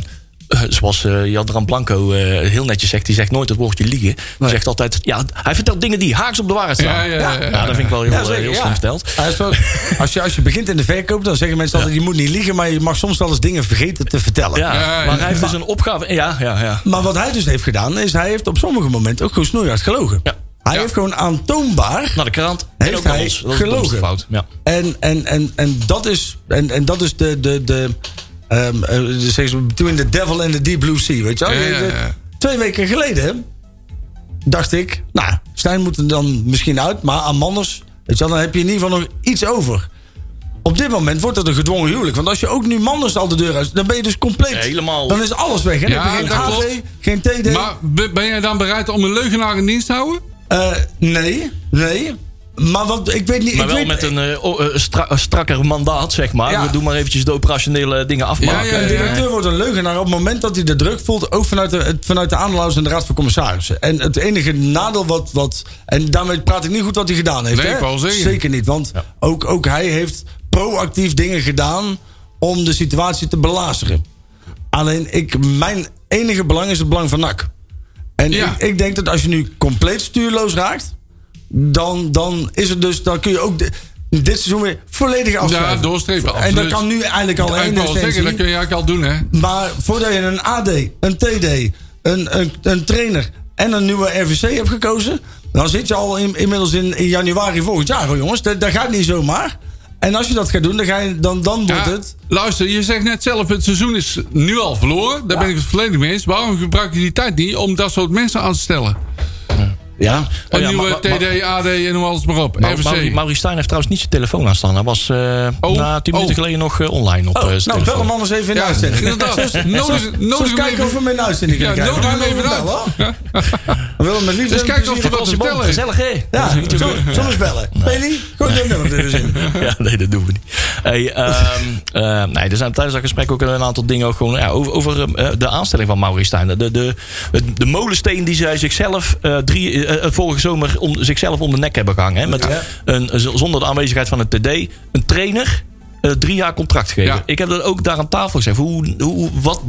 zoals eh Jadran Blanco eh, heel netjes zegt. Die zegt nooit het woordje liegen. Die zegt altijd... Ja, hij vertelt dingen die haaks op de waarheid staan. Ja, ja, ja, ja. dat vind ik wel heel, Ja, eh, zeker, heel slim. Hij wel- als, je, als je begint in de verkoop, dan zeggen mensen altijd: je moet niet liegen, maar je mag soms wel eens dingen vergeten te vertellen. Ja, Ja, ja, maar hij heeft dus een opgave... Ja, ja, ja. Maar wat hij dus heeft gedaan, is hij heeft op sommige momenten ook gewoon snoeihard gelogen. Ja. Hij Ja. heeft gewoon aantoonbaar. Naar de krant. Heeft ook hij ons. Dat gelogen? fout. Ja. En, en, en, en dat is, en, en dat is de, de, de ze, between the devil and the deep blue sea, weet je wel? Ja, ja, ja. Twee weken geleden dacht ik, nou, Stijn moet er dan misschien uit, maar aan Manders, weet je wel, dan heb je in ieder geval nog iets over. Op dit moment wordt het een gedwongen huwelijk. Want als je ook nu Manders al de deur uit, dan ben je dus compleet. Ja, helemaal- Dan is alles weg. Hè? Dan Ja, heb je geen AV, klopt. geen TD. Maar be- ben jij dan bereid om een leugenaar in dienst te houden? Eh, nee, nee. Maar wat, ik weet niet. Maar ik wel weet, met een eh, eh, stra- een strakker mandaat, zeg maar. Ja. We doen maar eventjes de operationele dingen afmaken. Ja, ja. directeur wordt een leugenaar op het moment dat hij de druk voelt, ook vanuit de, vanuit de aandeelhouders en de raad van commissarissen. En het enige nadeel wat, wat. En daarmee praat ik niet goed wat hij gedaan heeft. Nee, hè? Zeker niet, want ook, ook hij heeft proactief dingen gedaan om de situatie te belazeren. Alleen ik, mijn enige belang is het belang van NAC. En ik denk dat als je nu compleet stuurloos raakt, dan, dan is het dus, dan kun je ook de- dit seizoen weer volledig afschrijven. Ja, doorstrepen. En dat kan nu eigenlijk al één dat kun je eigenlijk al doen, hè? Maar voordat je een AD, een TD, een, een, een trainer en een nieuwe RVC hebt gekozen... dan zit je al in, inmiddels in, in januari volgend jaar, hoor, jongens. Dat, dat gaat niet zomaar. En als je dat gaat doen, dan, ga je, dan, dan wordt Ja, het... Luister, je zegt net zelf, het seizoen is nu al verloren. Daar ben ik het volledig mee eens. Waarom gebruik je die tijd niet om dat soort mensen aan te stellen? Ja. Een Oh ja, nieuwe TD, AD en noem alles maar op. Mauri- Maurice Stijn heeft trouwens niet zijn telefoon aanstaan. Hij was eh Oh, na tien minuten oh. geleden nog eh, online op Oh, eh, nou, bel hem anders even in de Ja, uitzending. inderdaad. Nodig- we hem kijken even- of we hem in de uitzending Ja, kunnen krijgen? nodig hem We even uit. We willen met liefde Dus kijk of plezier- er wat te vertellen. Gezellig, hè? Ja, zullen we bellen? Bailey, gooi dat nummer er eens in. Ja, nee, dat doen we niet. Hey, ehm, eh, nee, er zijn tijdens dat gesprek ook een aantal dingen ook gewoon, ja, over, over de aanstelling van Maurice Stijn. De, de, de, de molensteen die zij zichzelf eh, drie, eh, vorige zomer om, zichzelf om de nek hebben gehangen. Hè, met Ja. een, zonder de aanwezigheid van het TD. Een trainer eh, drie jaar contract gegeven. Ja. Ik heb dat ook daar aan tafel gezegd. Hoe, hoe, wat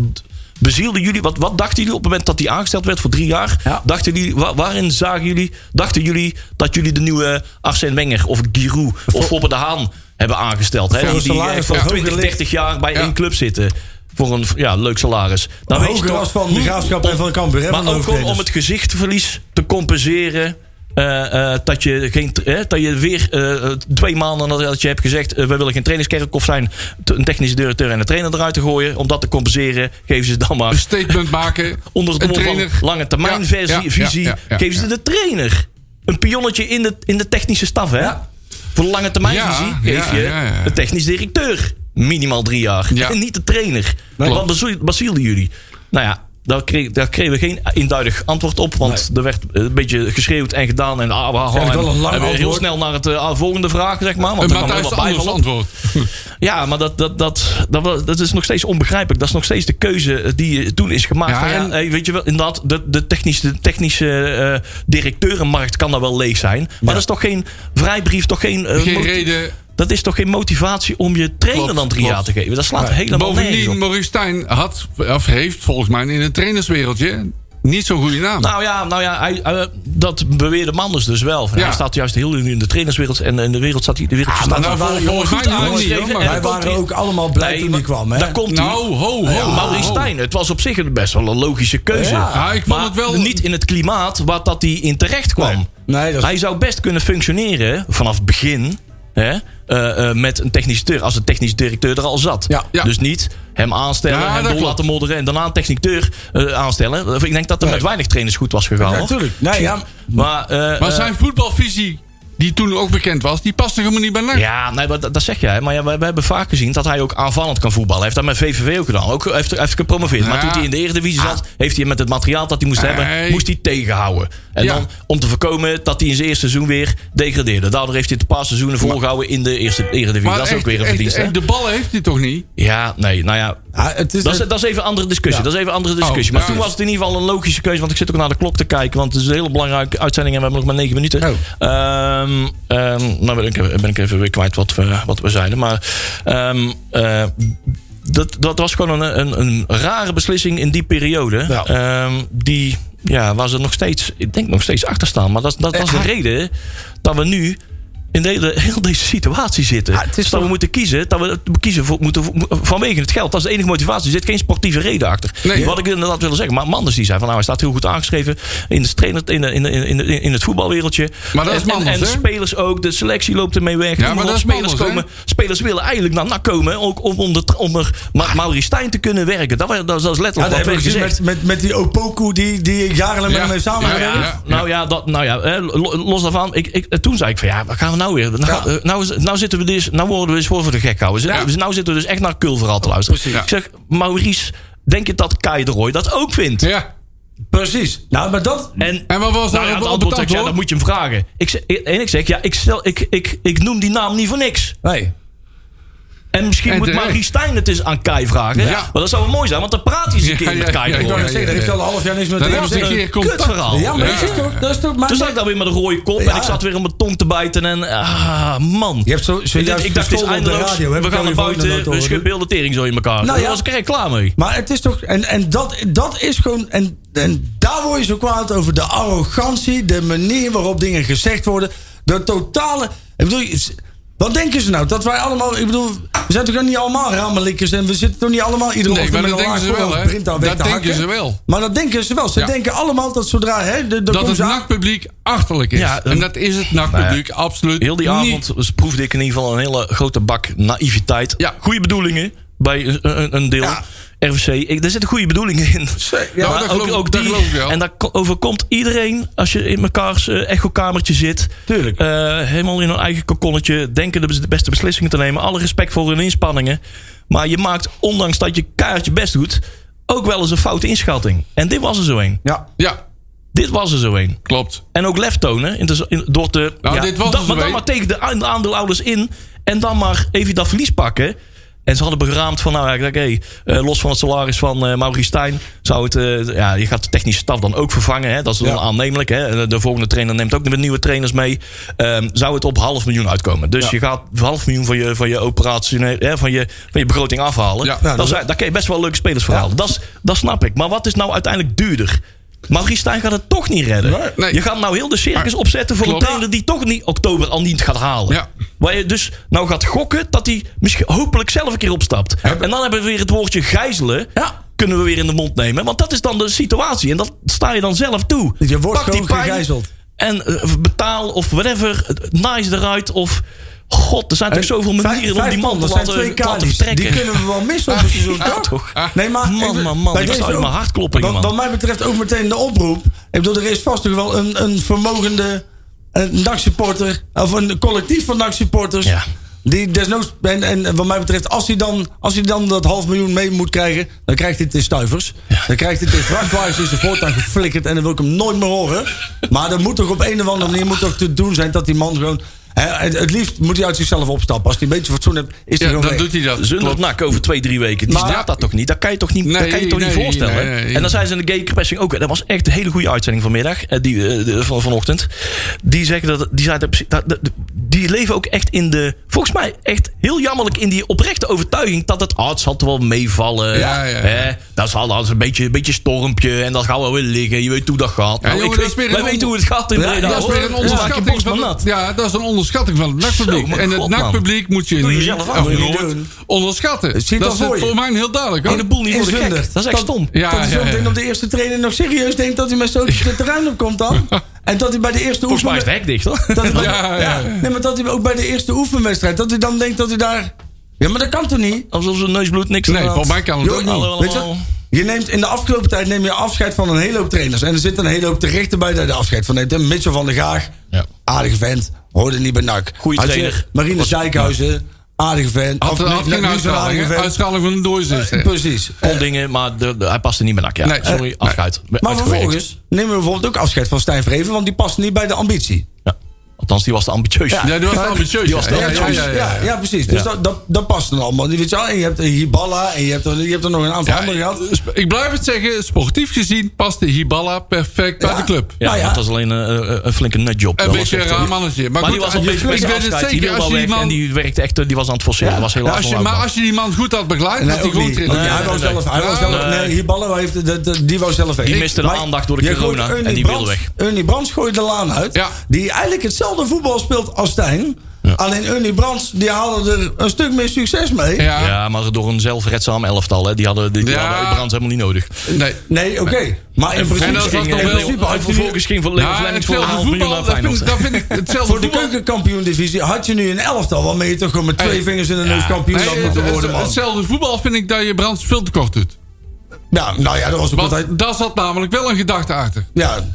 bezielden jullie? Wat, wat dachten jullie op het moment dat hij aangesteld werd voor drie jaar? Ja. Dachten jullie, wa- waarin zagen jullie, dachten jullie dat jullie de nieuwe Arsène Wenger of Giroud of Foppe de Haan hebben aangesteld? Hè? Die, die echt hoger 20, ligt. 30 jaar bij één club zitten. Voor een ja, leuk salaris. Dan weet Hoger van de Graafschap en van de Cambuur. van maar ook om hoofdtrainers. het gezichtverlies te compenseren. eh, eh, dat, je geen, eh, dat je weer eh, twee maanden nadat je hebt gezegd... we willen geen trainingskerkhof zijn... een technische directeur en een trainer eruit te gooien. Om dat te compenseren geven ze dan Een maar... statement maken. onder het een mom van lange termijn Ja, versie, ja, ja, visie... ja, ja, geven ze de trainer. Een pionnetje in de, in de technische staf, hè? Ja. Voor de lange termijn Ja, visie ja, geef je ja, ja. de technisch directeur. Minimaal drie jaar. Ja. En niet de trainer. Wat beziel- bezielden jullie? Nou ja, daar, kreeg, daar kregen we geen eenduidig antwoord op. Want er werd een beetje geschreeuwd en gedaan. En, ah, ah, ah, wel een lang en heel snel naar het eh, volgende vraag, zeg maar. Want Een er wat Anders bijval op. antwoord. Ja, maar dat, dat, dat, dat, dat is nog steeds onbegrijpelijk. Dat is nog steeds de keuze die toen is gemaakt. Ja, van, ja, en- hey, weet je wel, inderdaad, de, de technische, de technische eh, directeurenmarkt kan daar wel leeg zijn. Maar dat is toch geen vrijbrief, toch geen... eh, Geen reden. Dat is toch geen motivatie om je trainer Klopt, dan drie klopt. jaar te geven? Dat slaat helemaal nergens Bovendien, op. Maurice Stijn had, of heeft volgens mij in het trainerswereldje niet zo'n goede naam. Nou ja, nou ja hij, eh, dat beweerde Manders dus wel. Van, Ja. Hij staat juist heel nu in de trainerswereld. En in de wereld staat hij. De wereld staat nou, hij vol- volgens goed mij nog niet, aangeschreven. hoor, maar- En Wij waren hij- ook allemaal blij Nee, toen die kwam. Hè? Daar komt hij. nou, ho, ho. Maurice. Stijn. Het was op zich best wel een logische keuze. Ja. Ja, ik vond maar het wel... niet in het klimaat waar dat hij in terecht kwam. Nee, dat is- Hij zou best kunnen functioneren vanaf het begin. Hè, met een technisch directeur. Als de technisch directeur er al zat. Ja. Dus niet hem aanstellen, Ja, hem door klopt. laten modderen. En daarna een technisch directeur eh, aanstellen. Ik denk dat er Nee. met weinig trainers goed was gegaan. Ja, natuurlijk. Nee, ja. Maar, eh, Maar eh, zijn voetbalvisie, die toen ook bekend was, die paste helemaal niet bij NAC. Ja, nee, dat, dat zeg jij. Maar ja, we, we hebben vaak gezien dat hij ook aanvallend kan voetballen. Hij heeft dat met VVV ook gedaan. Ook, heeft, hij heeft gepromoveerd. Maar toen hij in de Eredivisie zat, heeft hij met het materiaal dat hij moest hebben, moest hij tegenhouden. En Ja. dan om te voorkomen dat hij in zijn eerste seizoen weer degradeerde. Daardoor heeft hij het een paar seizoenen volgehouden in de eerste Eredivisie. Maar dat is ook echt- weer een verdienste. echt, de ballen heeft hij toch niet? Ja, nee, nou ja. Ja, het is Dat is, dat is even een andere discussie. Ja. Dat is even een andere discussie. Oh, maar toen was het in ieder geval een logische keuze. Want ik zit ook naar de klok te kijken. Want het is een hele belangrijke uitzending. En we hebben nog maar negen minuten. Oh. Ehm, nou ben ik, ben ik even weer kwijt wat we, wat we zeiden. Maar ehm, eh, dat, dat was gewoon een, een, een rare beslissing in die periode. Ja. Die, ja, waar ze nog steeds, ik denk nog steeds achter staan. Maar dat, dat was de reden dat we nu in de hele, heel deze situatie zitten. Ja, het is dus dat we moeten kiezen, dat we kiezen voor, moeten, vanwege het geld. Dat is de enige motivatie. Er zit geen sportieve reden achter. Nee. Wat ik inderdaad willen zeggen. Maar Manders die zei van nou, hij staat heel goed aangeschreven in, de trainer, in, de, in, de, in, de- in het voetbalwereldje. Maar dat is en, en, Manders, en spelers ook. De selectie loopt ermee weg. Ja, maar dat is spelers, Manders, hè? komen, spelers willen eigenlijk naar NAC komen. Ook om onder, onder Ma Maurice Stijn te kunnen werken. Dat, was- dat, is Ja, letterlijk dat wat we met, met, met die Opoku die, die jarenlang met Ja. hem heeft Nou samengewerkt. ja, Ja, nou ja, dat, nou ja los daarvan. Ik, ik, toen zei ik van ja, wat gaan we nou weer? Nou, Ja. eh, nou, is- nou zitten we dus, nou worden we eens voor voor de gek houden. Ja. Dus nou zitten we dus echt naar Kul vooral te luisteren. Precies. Ik zeg, Maurice, denk je dat Kai de Roy dat ook vindt? Ja. Precies. Nou, maar dat... En, En wat was nou daar ja, op- het antwoord antwoord? dan moet je hem vragen. Ik zeg, en ik zeg, ja, ik, stel, ik, ik, ik noem die naam niet voor niks. Nee. En misschien En moet terecht. Maurice Stijn het eens aan Kai vragen. Ja. Maar dat zou wel mooi zijn, want dan praat hij eens een keer ja, met Kai ja, Ik net zeggen, daar heeft al een half jaar niks met hem. Kutverhaal. Ja, maar dat is toch... Dat is toch maar Toen zat ik daar weer met een rode kop en ik zat weer om mijn tong te bijten. En ah, man. Je hebt zo, Ik, dacht, ik dacht, het is eindeloos. radio. We gaan naar buiten. We heel de tering zo in elkaar. Nou Daar ja. was ik er klaar mee. Maar het is toch... En, en dat, dat is gewoon... En, en daar word je zo kwaad over. De arrogantie, de manier waarop dingen gezegd worden. De totale... Ik bedoel, wat denken ze nou? Dat wij allemaal... Ik bedoel, we zijn toch niet allemaal rammelikkers... en we zitten toch niet allemaal iedere Nee, ochtend maar met dat een denken ze laag wel, hè? Dat denken hakken. ze wel. Maar dat denken ze wel. Ze Ja. denken allemaal dat zodra... Hè, de, de Dat komt het NAC-publiek achterlijk is. Ja, en dat is het NAC-publiek absoluut Heel die niet. avond proefde ik in ieder geval een hele grote bak naïviteit. Ja. Goede bedoelingen. bij een, een, een deel. Ja. RVC, ik, er zitten goede bedoelingen in. Ja, Maar dat geloof ik- dat die, geloof ik wel. En dat ko- overkomt iedereen als je in mekaars echokamertje zit. Tuurlijk. Eh, helemaal in hun eigen kokonnetje. Denken de, de beste beslissingen te nemen. Alle respect voor hun inspanningen. Maar je maakt, ondanks dat je kaartje best doet, ook wel eens een foute inschatting. En dit was er zo een. Ja. Ja, Dit was er zo een. klopt. En ook lef tonen. In de, in- door te, Nou, dit was dan, er maar dan een. maar tegen de a- de aandeelhouders in. En dan maar even dat verlies pakken. En ze hadden beraamd van, nou ja, oké, eh, los van het salaris van eh Maurice Stijn, zou het, eh, ja, je gaat de technische staf dan ook vervangen. Hè? Dat is dan Ja. aannemelijk. Hè? De volgende trainer neemt ook de nieuwe trainers mee. Ehm, zou het op half miljoen uitkomen. Dus je gaat half miljoen van je, van je operatie, hè, van, je, van je begroting afhalen. Ja. Daar kun je best wel leuke spelers voor halen. Dat, dat snap ik. Maar wat is nou uiteindelijk duurder? Maurice Stijn gaat het toch niet redden. Nee. Je gaat nou heel de circus Maar- opzetten voor Klopt. een trainer die toch niet oktober al niet gaat halen. Ja. Waar je dus nou gaat gokken dat hij misschien hopelijk zelf een keer opstapt. En dan hebben we weer het woordje gijzelen. Kunnen we weer in de mond nemen. Want dat is dan de situatie. En dat sta je dan zelf toe. Je wordt Pak die gewoon pijn gegijzeld. En eh, betaal of whatever. Nice eruit. Of god, er zijn toch zoveel manieren om die man te dat zijn laten, laten vertrekken. Die kunnen we wel missen op een seizoen, Ja, toch? Nee, maar Man, man, man. Ik ook- mijn hart kloppen, wat, man. wat mij betreft ook meteen de oproep. Ik bedoel, er is vast toch wel een, een vermogende een NAC-supporter... of een collectief van NAC-supporters... Ja. Die desnoods, en, en wat mij betreft, als hij, dan, als hij dan dat half miljoen mee moet krijgen, dan krijgt hij het in stuivers. Dan krijgt hij het in vrachtwagens in zijn voortuin geflikkerd en dan wil ik hem nooit meer horen. Maar er moet toch op een of andere manier moet toch te doen zijn dat die man gewoon. Het, het liefst moet hij uit zichzelf opstappen. Als hij een beetje fatsoen hebt, is hij Ja, gewoon dan weg. doet hij dat. Zonder Klopt. nak over twee, drie weken. Die Maar- staat dat toch niet? Dat kan je toch niet, dat kan je toch niet voorstellen? nee, nee. En dan zijn ze in de gay pressing ook. Dat was echt een hele goede uitzending vanmiddag. eh, Die, eh, van, vanochtend. Die zeggen dat. Die, dat- die leven ook echt in de. Volgens mij echt heel jammerlijk in die oprechte overtuiging. Dat het. Het zal toch wel meevallen. Ja, ja, ja. Hè, dat zal dat is een beetje, een beetje stormpje. En dat gaat wel weer liggen. Je weet hoe dat gaat. Ja, Nou, jongen, ik dat weet, is weer wij een weten hoe het gaat in Ja, Breda. Dat is weer een je onderschatting van het, ja, dat is een onderschatting van het. Zo, maar En het. NAC-publiek moet je niet je onderschatten. Dat is voor voor mij heel duidelijk. hoor. En de boel niet voor de gek. Dat is echt stom. Ja, dat hij zo op de eerste training nog serieus denkt dat hij met zo'n terrein op komt dan. En dat hij bij de eerste Volgens mij is het hek dicht hoor. Dat hij Ja, ja, ja. Nee, maar dat hij ook bij de eerste oefenwedstrijd, dat hij dan denkt dat hij daar. Ja, maar dat kan toch niet? Alsof zijn neusbloed niks Nee, volgens mij kan het ook niet. Weet je, je neemt in de afgelopen tijd neem je afscheid van een hele hoop trainers. En er zit een hele hoop terechten bij dat je afscheid van neemt. En Mitchell van der Gaag, Ja. aardige vent, hoorde niet bij NAC. Goeie trainer. Marine Dijkhuizen, aardige vent. Had, Of geen uitschaling. van een doorzit. Eh, Precies. Kon dingen, maar de, de- hij paste niet meer nak. Ja. Nee. Sorry, Nee. afscheid. Maar vervolgens nemen we bijvoorbeeld ook afscheid van Stijn Vreven, want die past niet bij de ambitie. Ja. Althans, die was te ambitieus. Ja, die was Ja, ambitieus. die was ja. Ja, ja, ambitieus. ja, Ja, ja. ja, precies. Dus Dat, dat, dat past dan allemaal. Die Weet je, wel. en je hebt Hiballa en je hebt, er, je hebt er nog een aantal Ja, andere gehad. sp- ik blijf het zeggen, sportief gezien past de Hiballa perfect bij Ja. de club. Ja, Nou ja. dat was alleen een, een, een flinke nutjob. Een beetje was een raar eh, mannetje. Maar, Maar die goed, was al ik bezig met weet het zeker, als al je die. En man... die werkte echt, die was aan het forceren. Was helaas Als je, maar als je die man goed had begeleid, Nee, had hij trainen. Nee, hij wou nee, zelf, hij wou nee. zelf, nee, Hiballa heeft, de, de- die wou zelf weg. Die miste de aandacht door de corona en die wilde Brands- weg. Ernie Brands gooit de laan uit. Ja. Die eigenlijk hetzelfde voetbal speelt als Stijn. Alleen Ernie Brands, die haalde er een stuk meer succes mee. Ja, Ja, maar door een zelfredzaam elftal. Hè. Die hadden, die, die Ja. hadden Brands helemaal niet nodig. nee. Nee, oké. Maar in En principe, dat was ging, toch eh, in principe en had vervolgens ging voor Leo voor een hetzelfde half miljoen naar dat vind, Feyenoord. ik- dat vind ik hetzelfde voor de keukenkampioen-divisie had je nu een elftal waarmee je toch gewoon met twee Hey. vingers in de neus Ja. kampioen het- moeten worden, man. hetzelfde voetbal vind ik dat je Brands veel te kort doet. Ja, nou ja, dat was ook altijd... Daar zat namelijk wel een gedachte achter. Ja,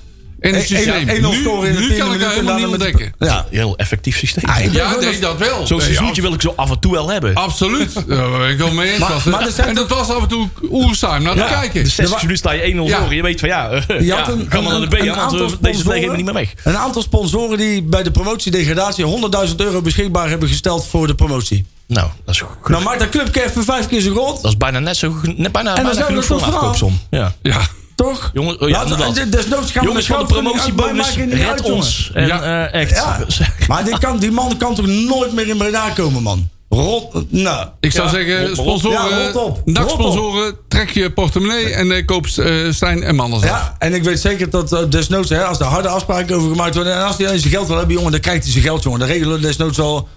In het systeem. Nu, scoren in de nu kan ik en helemaal niet ontdekken. Ja. Heel effectief systeem. Ja, nee, dat wel. Zo'n Nee, seizoentje wil ik zo af en toe wel hebben. Absoluut. Daar ben ik wel mee eens. Maar- maar en dat was af en toe oerzaam naar te Ja. kijken. De 60 wa- minuten sta je 1-0 Ja. voor. Je weet van ja, eh, Je ja had een, ga maar een- naar de B. Want we- deze we niet meer weg. Een aantal sponsoren die bij de promotie-degradatie 100.000 euro beschikbaar hebben gesteld voor de promotie. Nou, dat is goed. Nou maakt dat clubje even vijf keer zo groot, Dat is bijna net zo net bijna, dan bijna zijn we voor vanaf. Ja. Ja. Toch? Jongen, oh ja, Laten we- inderdaad. desnoods gaan Jongens van de promotiebonus, uitmaken in die red uit, ons. En Ja. eh, echt. Ja. Maar die, kan, die man kan toch nooit meer in Breda komen, man? Rot, nou. Ik zou Ja, zeggen, rot- rot- ja, rot sponsoren, op. naksponsoren, trek je portemonnee en eh, koop eh, Stijn en Manders af. Ja, en ik weet zeker dat eh, desnoods, hè, als er harde afspraken over gemaakt worden... en als hij zijn geld wil hebben, jongen, dan krijgt hij zijn geld, jongen. Dan regelen we desnoods wel...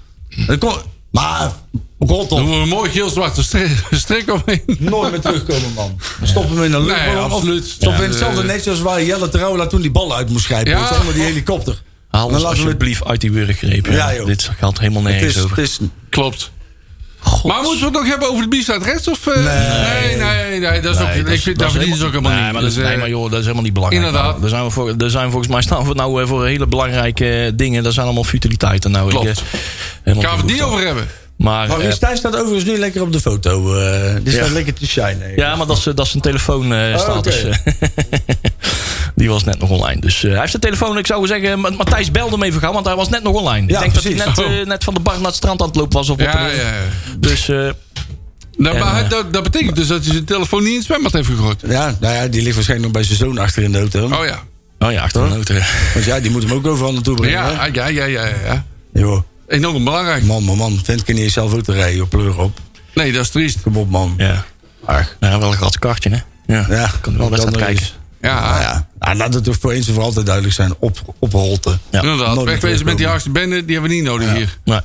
Maar rot Doen op. we een mooi geel-zwarte strik, strik omheen. Nooit meer terugkomen, man. Stop hem in een luchtballon. Nee, of absoluut. Stop hem in hetzelfde eh, netje als waar Jelle Terouwela toen die bal uit moest grijpen. Ja. die helikopter. Haal Dan ons laten we het- alsjeblieft uit die wurggreep. Ja, joh. Dit gaat helemaal Het nergens is, over. het Maar moeten we het nog hebben over de B-side rechts? Of, eh, nee. nee, nee, dat is ook, Nee, dat ik vind, dat verdienen ze ook helemaal nee, niet. Maar dat is, Dus, nee, eh, maar joh, dat is helemaal niet belangrijk. Inderdaad. Nou, er, zijn we voor, er zijn volgens mij staan we nou eh, voor hele belangrijke dingen. Dat zijn allemaal futiliteiten. Nou, Klopt. Ik, eh, Gaan we het niet over hebben? Maar, Maar eh, Stijn staat overigens nu lekker op de foto. eh die staat Ja. lekker te shinen. ja, maar dat is, eh, dat is zijn telefoonstatus. Oh, oké. Die was net nog online. Dus eh, hij heeft zijn telefoon. Ik zou zeggen, Ma- Matthijs belde hem even gauw, want hij was net nog online. Ja, ik denk precies. dat hij net, Oh. eh, net van de bar naar het strand aan het lopen was. Of op Ja, en ja. Dus eh, Nou, En, maar dat, dat betekent dus dat hij zijn telefoon niet in het zwembad heeft gegooid. Ja, nou ja, die ligt waarschijnlijk nog bij zijn zoon achter in de auto. Oh ja. oh ja, achter de noten. Want ja, die moet hem ook overal naartoe brengen. Ja, hè? ja, ja, ja, ja. Joh, Enorm belangrijk. man, man, man. Vent kan niet zelf auto rijden. Joh, pleur op. Nee, dat is triest. Kom op, man. Ja. Ach. ja, wel een gras kartje, hè? Ja, Ja, kan wel wedstrijd nog kijken. Ja, Nou ja, nou, laat het toch voor eens en voor altijd duidelijk zijn. Op, op Holte. Ja. inderdaad. Wegwezen met die hardste bende, die hebben we niet nodig hier. Nee,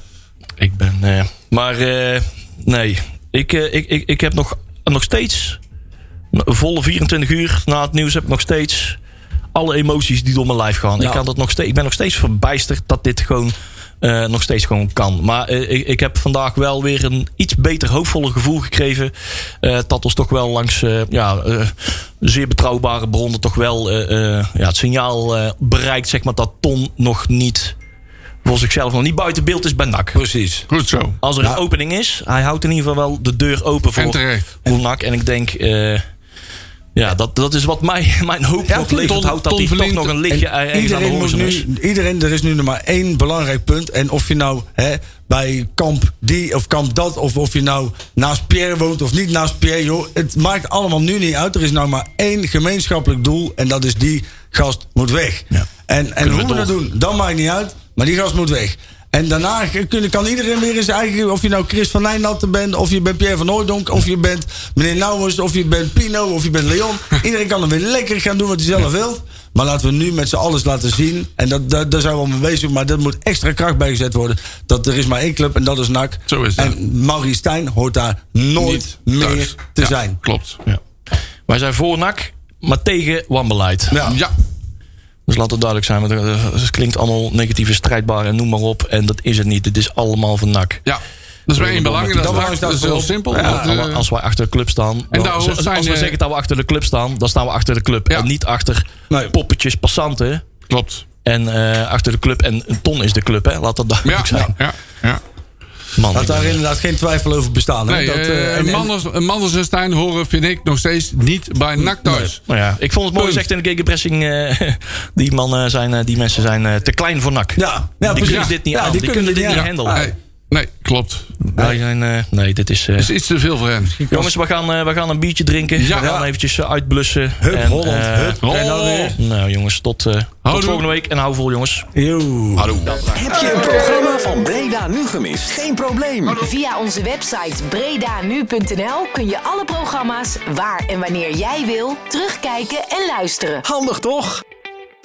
ik ben. eh, maar eh, nee, ik, eh, ik, ik, ik heb nog, nog steeds. Een volle 24 uur na het nieuws heb ik nog steeds. alle emoties die door mijn lijf gaan. Ik, kan dat nog steeds, ik ben nog steeds verbijsterd dat dit gewoon. Eh, nog steeds gewoon kan. Maar eh, ik, ik heb vandaag wel weer een iets beter hoopvoller gevoel gekregen. eh, dat ons toch wel langs eh, ja, eh, zeer betrouwbare bronnen toch wel eh, eh, ja, het signaal eh, bereikt, zeg maar, dat Ton nog niet voor zichzelf nog niet buiten beeld is bij NAC. Precies. Goed zo. Als er een opening is, hij houdt in ieder geval wel de deur open En voor, voor NAC. En ik denk, eh, ja, dat, dat is wat mij, mijn hoop Ja, nog Ton- levend houdt. Dat hij toch nog een lichtje ergens aan de Iedereen, is. nu, iedereen, er is nu nog maar één belangrijk punt. En of je nou hè, bij kamp die of kamp dat, of of je nou naast Pierre woont of niet naast Pierre, joh, het maakt allemaal nu niet uit. Er is nou maar één gemeenschappelijk doel en dat is die gast moet weg. Ja. En, en hoe we dat doen, dat maakt niet uit, maar die gast moet weg. En daarna kun- kan iedereen weer in zijn eigen... Of je nou Chris van Nijnatten bent, of je bent Pierre van Hooijdonk... of je bent meneer Nouwens, of je bent Pino, of je bent Leon. Iedereen kan er weer lekker gaan doen wat hij zelf wil. Maar laten we nu met z'n allen laten zien... en dat, dat, daar zijn we al mee bezig... maar er moet extra kracht bij gezet worden... dat er is maar één club en dat is NAC. Zo is het. En Maurice Stijn hoort daar nooit Niet meer thuis. te Ja, zijn. Klopt. Ja. Wij zijn voor NAC, maar tegen wanbeleid. Ja. Ja. Dus laat het duidelijk zijn. Want het klinkt allemaal negatieve strijdbaar en noem maar op. En dat is het niet. Het is allemaal van NAC. Ja. Dat is maar één belang. en Dat, Dat is, dat heel simpel. Ja, Dat, eh, als wij achter de club staan. hoort als, zijn, als we eh, zeggen dat we achter de club staan, dan staan we achter de club. Ja. En niet achter Nee. poppetjes passanten. klopt. En eh, achter de club. En een ton is de club, hè? Laat dat Ja, duidelijk zijn. ja, ja. Man, Laat daar inderdaad geen twijfel over bestaan. Hè? Nee, dat, eh, eh, en- en- Manders, Manders en Stijn horen, vind ik, nog steeds niet bij NAC thuis. Nou ja, ik vond het mooi gezegd in de gegenpressing. eh die, mannen zijn, eh, die mensen zijn eh, te klein voor NAC. ja, ja, die precies. kunnen dit niet Ja, aan. Die, kunnen dit niet handelen. Nee, nee, klopt. Wij zijn, eh, nee, dit is... eh, Het is iets te veel voor hen. jongens, we gaan, eh, we gaan een biertje drinken. Ja. we gaan eventjes eh, uitblussen. Hup, En, Holland, eh, hup. En dan weer. Nou jongens, tot, eh, volgende week. En hou vol jongens. Yo. Heb je een programma van Breda nu gemist? Geen probleem. Via onze website bredanu.nl kun je alle programma's waar en wanneer jij wil terugkijken en luisteren. Handig toch?